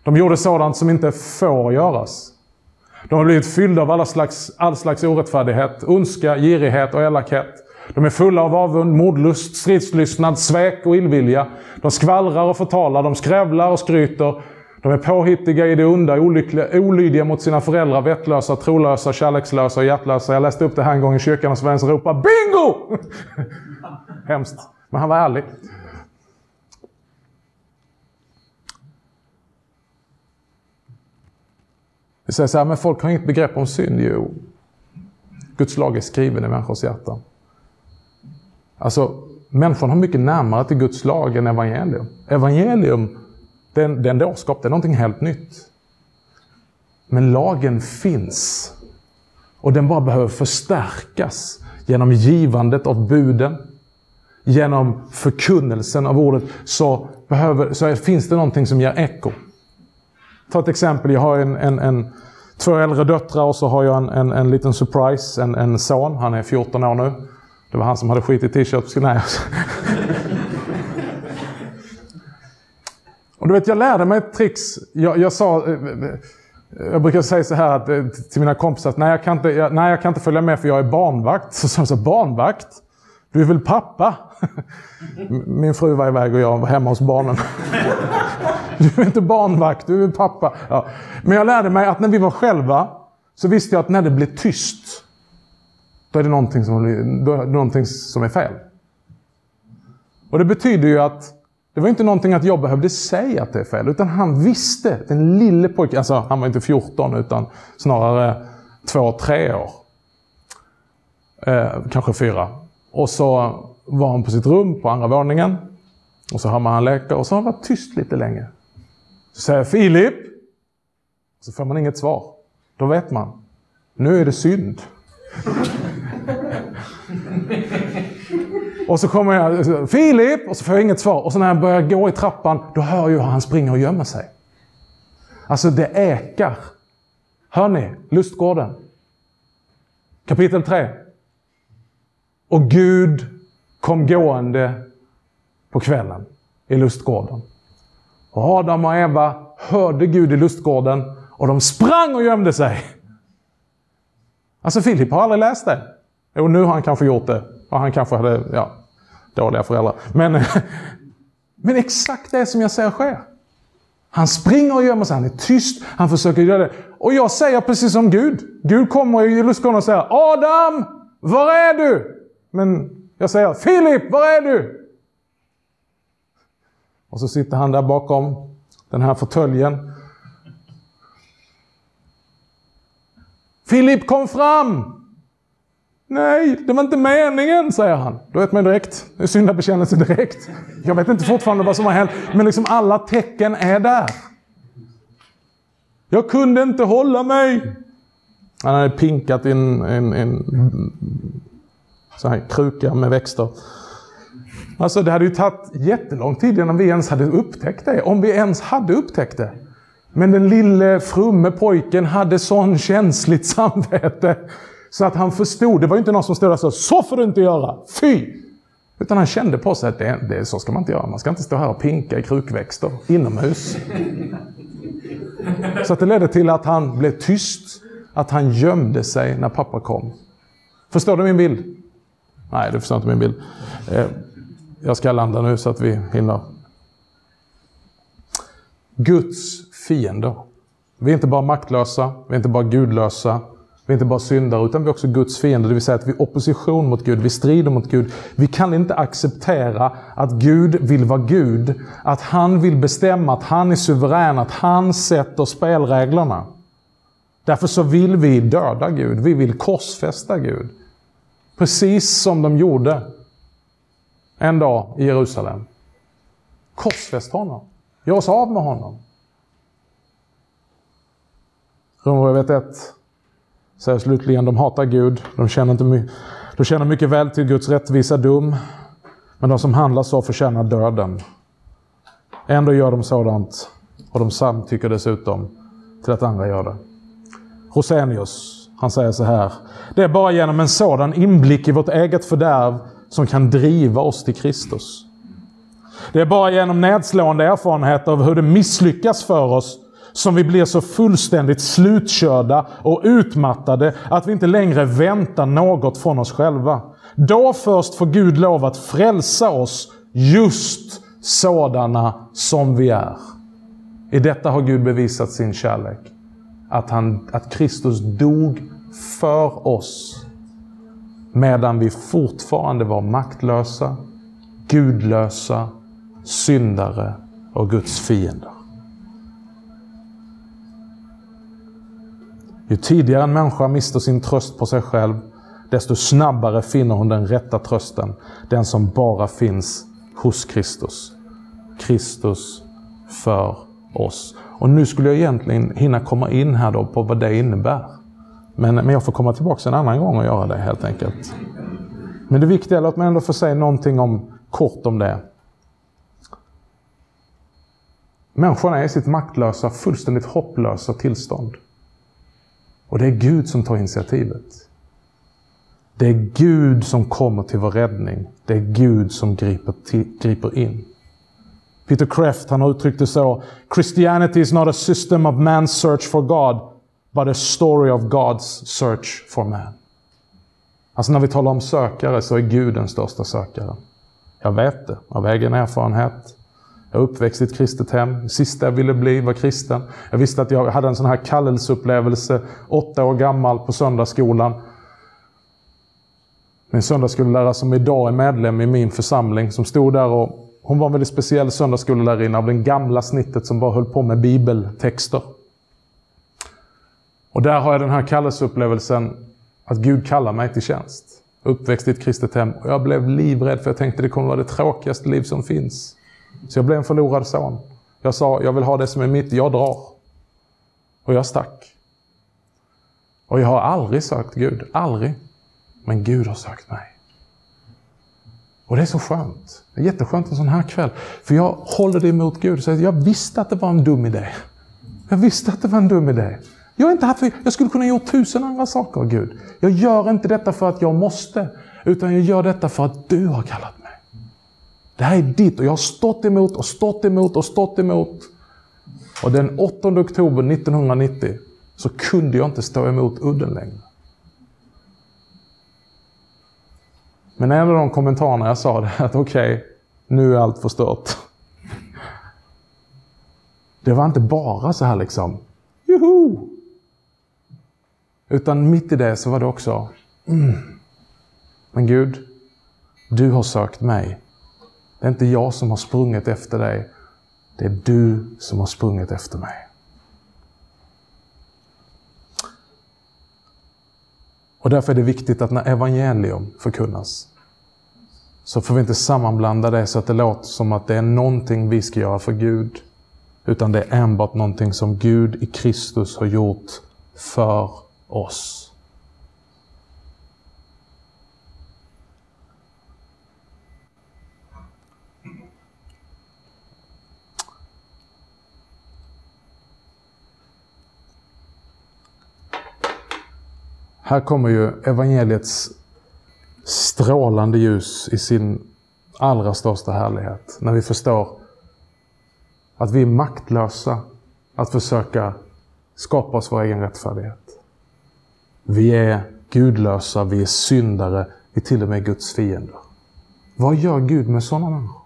Speaker 2: De gjorde sådant som inte får göras. De har blivit fyllda av alla slags, all slags orättfärdighet, ondska, girighet och elakhet. De är fulla av avund, mordlust, stridslystnad, svek och illvilja. De skvallrar och förtalar, de skrävlar och skryter. De är påhittiga i det onda, olyckliga, olydiga mot sina föräldrar, vettlösa, trolösa, kärlekslösa och hjärtlösa. Jag läste upp det här en gång i kyrkan och så var ropade BINGO! Hemskt. Men han var ärlig. Vi säger så här, men folk har inget begrepp om synd. Jo, Guds lag är skriven i människors hjärtan. Alltså, människan har mycket närmare till Guds lag än evangelium. Evangelium, det är en, det är en dårskap, det är någonting helt nytt. Men lagen finns. Och den bara behöver förstärkas genom givandet av buden, genom förkunnelsen av ordet, så, behöver, så finns det någonting som ger eko. Ta ett exempel, jag har en, en, en två äldre döttrar och så har jag en, en, en liten surprise, en, en son. Han är 14 år nu. Det var han som hade skit i t-shirt. Nej och du vet, jag lärde mig ett tricks. Jag, jag sa... Eh, eh, eh, jag brukar säga så här att, till mina kompisar att nej jag, kan inte, jag, nej, jag kan inte följa med för jag är barnvakt. Så sa de så barnvakt? Du är väl pappa? Min fru var iväg och jag var hemma hos barnen. Du är inte barnvakt, du är pappa. Ja. Men jag lärde mig att när vi var själva så visste jag att när det blir tyst, då är det någonting som, då är det någonting som är fel. Och det betyder ju att det var inte någonting att jag behövde säga att det är fel, utan han visste, den lille pojken, alltså han var inte 14 utan snarare 2-3 år. Eh, kanske fyra. Och så var han på sitt rum på andra våningen. Och så hör man han leka och så har han varit tyst lite länge. Så säger Filip. Så får man inget svar. Då vet man. Nu är det synd och så kommer jag, Filip! Och så får jag inget svar. Och så när jag börjar gå i trappan, då hör jag hur han springer och gömmer sig. Alltså det ekar. Hör ni? Lustgården. Kapitel 3. Och Gud kom gående på kvällen i lustgården. Och Adam och Eva hörde Gud i lustgården och de sprang och gömde sig. Alltså Filip har aldrig läst det. Jo, nu har han kanske gjort det. Och han kanske hade ja, dåliga föräldrar. Men, men exakt det som jag säger sker. Han springer och gömmer sig, han är tyst, han försöker göra det. Och jag säger precis som Gud. Gud kommer i lustgården och säger Adam! Var är du? Men jag säger Filip, var är du? Och så sitter han där bakom den här fåtöljen. Filip, kom fram! Nej, det var inte meningen, säger han. Då vet man direkt. Det är syndabekännelse direkt. Jag vet inte fortfarande vad som har hänt, men liksom alla tecken är där. Jag kunde inte hålla mig. Han hade pinkat i en, en, en så här kruka med växter. Alltså det hade ju tagit jättelång tid innan vi ens hade upptäckt det. Om vi ens hade upptäckt det. Men den lille frumme pojken hade sån känsligt samvete. Så att han förstod. Det var inte någon som stod där och sa så får du inte göra. Fy! Utan han kände på sig att det, det, så ska man inte göra. Man ska inte stå här och pinka i krukväxter inomhus. Så att det ledde till att han blev tyst. Att han gömde sig när pappa kom. Förstår du min bild? Nej, du förstår inte min bild. Eh, jag ska landa nu så att vi hinner. Guds fiender. Vi är inte bara maktlösa, vi är inte bara gudlösa, vi är inte bara syndare, utan vi är också Guds fiender. Det vill säga att vi är opposition mot Gud, vi strider mot Gud. Vi kan inte acceptera att Gud vill vara Gud, att han vill bestämma, att han är suverän, att han sätter spelreglerna. Därför så vill vi döda Gud, vi vill korsfästa Gud. Precis som de gjorde en dag i Jerusalem. Korsfäst honom. Gör oss av med honom. Romarbrevet 1 säger slutligen, de hatar Gud, de känner, inte de känner mycket väl till Guds rättvisa dom, men de som handlar så förtjänar döden. Ändå gör de sådant och de samtycker dessutom till att andra gör det. Rosenius, han säger så här. Det är bara genom en sådan inblick i vårt eget fördärv som kan driva oss till Kristus. Det är bara genom nedslående erfarenheter av hur det misslyckas för oss som vi blir så fullständigt slutkörda och utmattade att vi inte längre väntar något från oss själva. Då först får Gud lov att frälsa oss just sådana som vi är. I detta har Gud bevisat sin kärlek. Att, han, att Kristus dog för oss medan vi fortfarande var maktlösa, gudlösa, syndare och Guds fiender. Ju tidigare en människa mister sin tröst på sig själv, desto snabbare finner hon den rätta trösten. Den som bara finns hos Kristus. Kristus för oss. Och nu skulle jag egentligen hinna komma in här då på vad det innebär. Men, men jag får komma tillbaka en annan gång och göra det helt enkelt. Men det viktiga, låt mig ändå få säga någonting om, kort om det. Människan är i sitt maktlösa, fullständigt hopplösa tillstånd. Och det är Gud som tar initiativet. Det är Gud som kommer till vår räddning. Det är Gud som griper, griper in. Peter Kreft han har uttryckt det så. Christianity is not a system of man's search for God, but a story of God's search for man. Alltså när vi talar om sökare så är Gud den största sökaren. Jag vet det av egen erfarenhet. Jag är uppväxt i ett kristet hem. Det sista jag ville bli var kristen. Jag visste att jag hade en sån här kallelseupplevelse, åtta år gammal, på söndagsskolan. Min söndagsskolelärare som idag är medlem i min församling, som stod där och hon var en väldigt speciell söndagsskollärarinna av det gamla snittet som bara höll på med bibeltexter. Och där har jag den här kallelseupplevelsen att Gud kallar mig till tjänst. Uppväxt i ett kristet hem. Och jag blev livrädd för jag tänkte det kommer vara det tråkigaste liv som finns. Så jag blev en förlorad son. Jag sa, jag vill ha det som är mitt, jag drar. Och jag stack. Och jag har aldrig sökt Gud, aldrig. Men Gud har sökt mig. Och det är så skönt. Det är jätteskönt en sån här kväll. För jag håller det emot Gud Så jag visste att det var en dum idé. Jag visste att det var en dum idé. Jag, är inte här för, jag skulle kunna gjort tusen andra saker, Gud. Jag gör inte detta för att jag måste, utan jag gör detta för att du har kallat mig. Det här är ditt och jag har stått emot och stått emot och stått emot. Och den 8 oktober 1990 så kunde jag inte stå emot udden längre. Men en av de kommentarerna jag sa det att okej, okay, nu är allt förstört. Det var inte bara så här liksom, juhu! Utan mitt i det så var det också, mm. men Gud, du har sökt mig. Det är inte jag som har sprungit efter dig. Det är du som har sprungit efter mig. Och därför är det viktigt att när evangelium förkunnas så får vi inte sammanblanda det så att det låter som att det är någonting vi ska göra för Gud. Utan det är enbart någonting som Gud i Kristus har gjort för oss. Här kommer ju evangeliets strålande ljus i sin allra största härlighet. När vi förstår att vi är maktlösa att försöka skapa oss vår egen rättfärdighet. Vi är gudlösa, vi är syndare, vi är till och med Guds fiender. Vad gör Gud med sådana människor?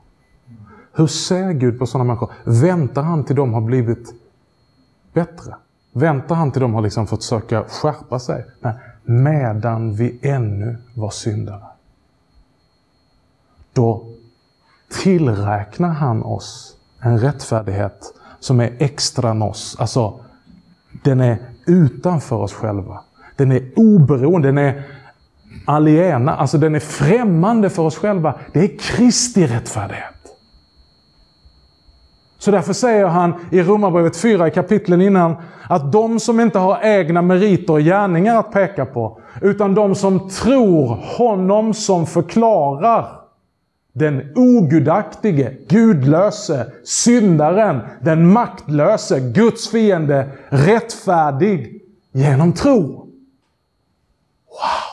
Speaker 2: Hur ser Gud på sådana människor? Väntar han till de har blivit bättre? Väntar han till de har liksom fått söka skärpa sig? Nej, medan vi ännu var syndare. Då tillräknar han oss en rättfärdighet som är extra nos. Alltså, den är utanför oss själva. Den är oberoende, den är aliena, alltså den är främmande för oss själva. Det är Kristi rättfärdighet. Så därför säger han i Romarbrevet 4 i kapitlen innan att de som inte har egna meriter och gärningar att peka på, utan de som tror honom som förklarar den ogudaktige, gudlöse, syndaren, den maktlöse, Guds fiende, rättfärdig genom tro. Wow!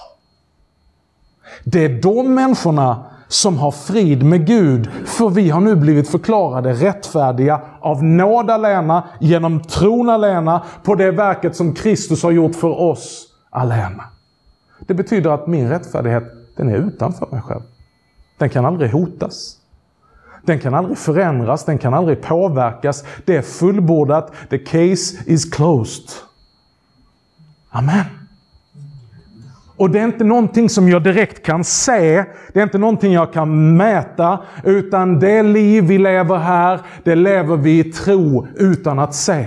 Speaker 2: Det är de människorna som har frid med Gud. För vi har nu blivit förklarade rättfärdiga av nåd alena, genom tron alena, på det verket som Kristus har gjort för oss alena. Det betyder att min rättfärdighet, den är utanför mig själv. Den kan aldrig hotas. Den kan aldrig förändras, den kan aldrig påverkas. Det är fullbordat. The case is closed. Amen. Och det är inte någonting som jag direkt kan se, det är inte någonting jag kan mäta, utan det liv vi lever här, det lever vi i tro utan att se.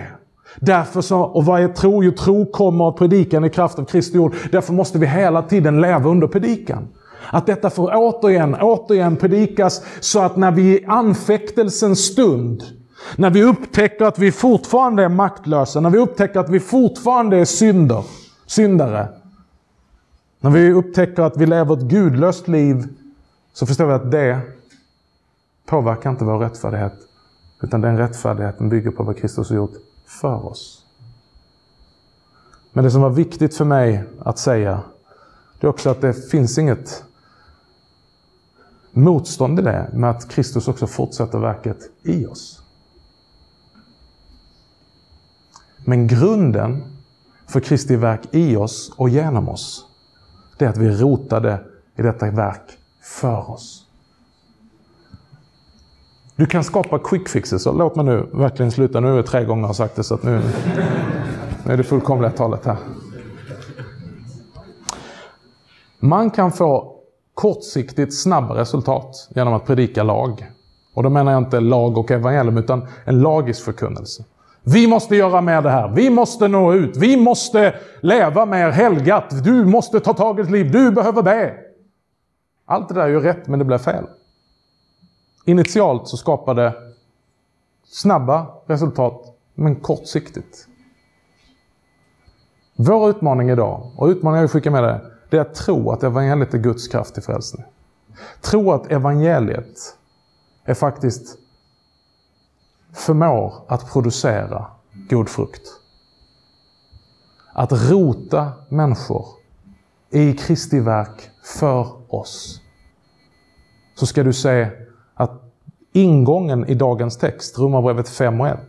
Speaker 2: Därför så, och vad är tro? Jo, tro kommer av predikan i kraft av Kristi ord. Därför måste vi hela tiden leva under predikan. Att detta får återigen, återigen predikas så att när vi i anfäktelsens stund, när vi upptäcker att vi fortfarande är maktlösa, när vi upptäcker att vi fortfarande är synder, syndare, när vi upptäcker att vi lever ett gudlöst liv, så förstår vi att det påverkar inte vår rättfärdighet. Utan den rättfärdigheten bygger på vad Kristus har gjort för oss. Men det som var viktigt för mig att säga, det är också att det finns inget motstånd i det med att Kristus också fortsätter verket i oss. Men grunden för Kristi verk i oss och genom oss, det är att vi är rotade i detta verk för oss. Du kan skapa quick fixes. Så låt mig nu verkligen sluta. Nu är det tre gånger jag har sagt det, så att nu, nu är det fullkomliga talet här. Man kan få kortsiktigt snabba resultat genom att predika lag. Och då menar jag inte lag och evangelium, utan en lagisk förkunnelse. Vi måste göra mer det här. Vi måste nå ut. Vi måste leva mer helgat. Du måste ta tag i ditt liv. Du behöver be. Allt det där är ju rätt, men det blir fel. Initialt så skapar det snabba resultat, men kortsiktigt. Vår utmaning idag, och utmaningen jag vill skicka med dig, det är att tro att evangeliet är Guds kraft till frälsning. Tro att evangeliet är faktiskt förmår att producera god frukt. Att rota människor i Kristi verk för oss. Så ska du se att ingången i dagens text, Romarbrevet 5 och 1.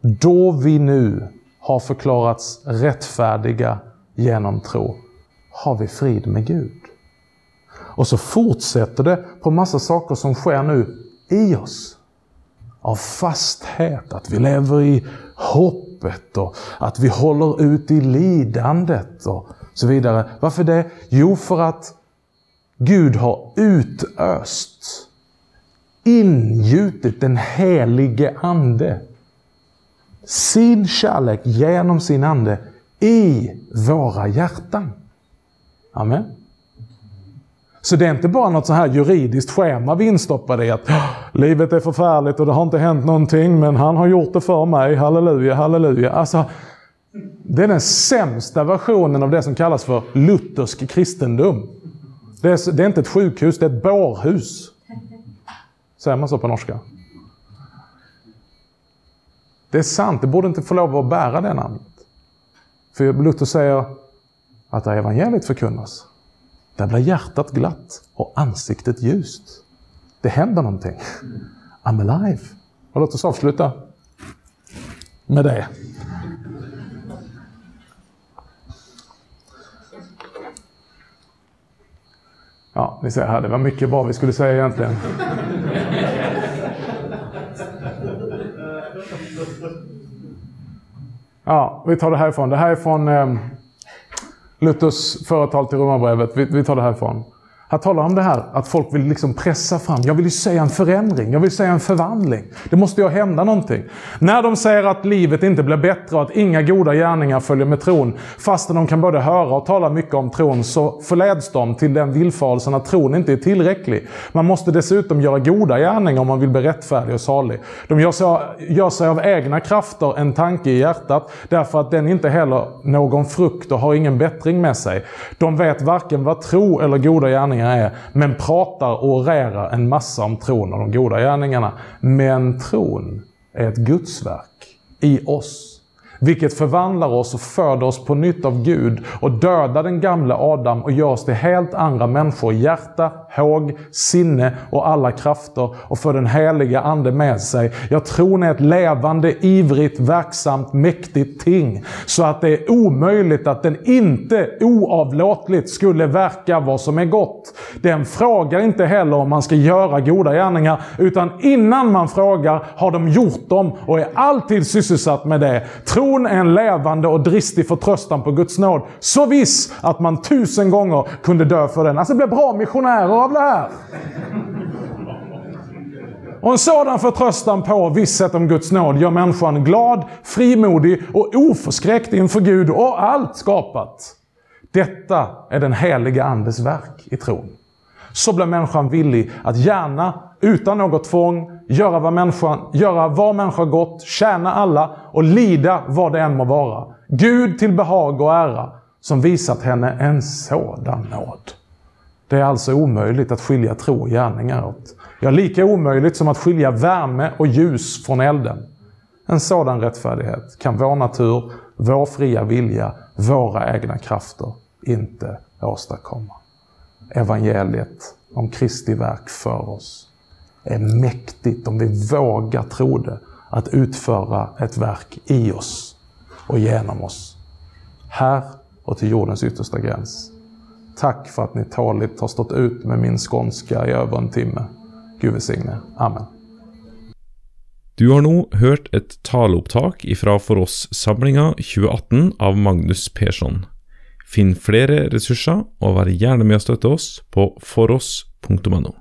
Speaker 2: Då vi nu har förklarats rättfärdiga genom tro, har vi frid med Gud. Och så fortsätter det på massa saker som sker nu i oss. Av fasthet, att vi lever i hoppet och att vi håller ut i lidandet och så vidare. Varför det? Jo, för att Gud har utöst, ingjutit den helige Ande, sin kärlek genom sin Ande i våra hjärtan. Amen. Så det är inte bara något så här juridiskt schema vi instoppade i att livet är förfärligt och det har inte hänt någonting men han har gjort det för mig, halleluja, halleluja. Alltså, det är den sämsta versionen av det som kallas för luthersk kristendom. Det är, det är inte ett sjukhus, det är ett bårhus. Säger man så på norska? Det är sant, det borde inte få lov att bära det namnet. För Luther säger att evangeliet förkunnas, där blir hjärtat glatt och ansiktet ljust. Det händer någonting. I'm alive. Och låt oss avsluta med det. Ja, ni ser här, det var mycket bra vi skulle säga egentligen. Ja, vi tar det härifrån. Det här är från eh, Luthers företal till Romarbrevet. Vi, vi tar det härifrån. Han talar om det här att folk vill liksom pressa fram. Jag vill ju säga en förändring. Jag vill säga en förvandling. Det måste ju hända någonting. När de säger att livet inte blir bättre och att inga goda gärningar följer med tron. Fastän de kan både höra och tala mycket om tron så förleds de till den villfarelsen att tron inte är tillräcklig. Man måste dessutom göra goda gärningar om man vill bli rättfärdig och salig. De gör sig, gör sig av egna krafter en tanke i hjärtat därför att den inte heller någon frukt och har ingen bättring med sig. De vet varken vad tro eller goda gärningar gärningarna är, men pratar och orerar en massa om tron och de goda gärningarna. Men tron är ett gudsverk i oss. Vilket förvandlar oss och föder oss på nytt av Gud och dödar den gamla Adam och gör oss till helt andra människor i hjärta, håg, sinne och alla krafter och för den heliga Ande med sig. Jag tror ni är ett levande, ivrigt, verksamt, mäktigt ting. Så att det är omöjligt att den inte oavlåtligt skulle verka vad som är gott. Den frågar inte heller om man ska göra goda gärningar, utan innan man frågar har de gjort dem och är alltid sysselsatt med det. Tron är en levande och dristig förtröstan på Guds nåd. Så viss att man tusen gånger kunde dö för den. Alltså det blir bra missionärer tavla här. Och en sådan förtröstan på visshet om Guds nåd gör människan glad, frimodig och oförskräckt inför Gud och allt skapat. Detta är den heliga Andes verk i tron. Så blir människan villig att gärna, utan något tvång, göra vad människan, göra vad människa gott, tjäna alla och lida vad det än må vara. Gud till behag och ära, som visat henne en sådan nåd. Det är alltså omöjligt att skilja tro och gärningar åt. Ja, lika omöjligt som att skilja värme och ljus från elden. En sådan rättfärdighet kan vår natur, vår fria vilja, våra egna krafter inte åstadkomma. Evangeliet om Kristi verk för oss är mäktigt om vi vågar tro det, att utföra ett verk i oss och genom oss. Här och till jordens yttersta gräns. Tack för att ni tåligt har stått ut med min skånska i över en timme. Gud välsigne. Amen.
Speaker 1: Du har nå hørt et taleopptak ifra For oss-samlinga 2018 av Magnus Persson. Finn flere ressurser, og vær gjerne med å støtte oss på foross.no.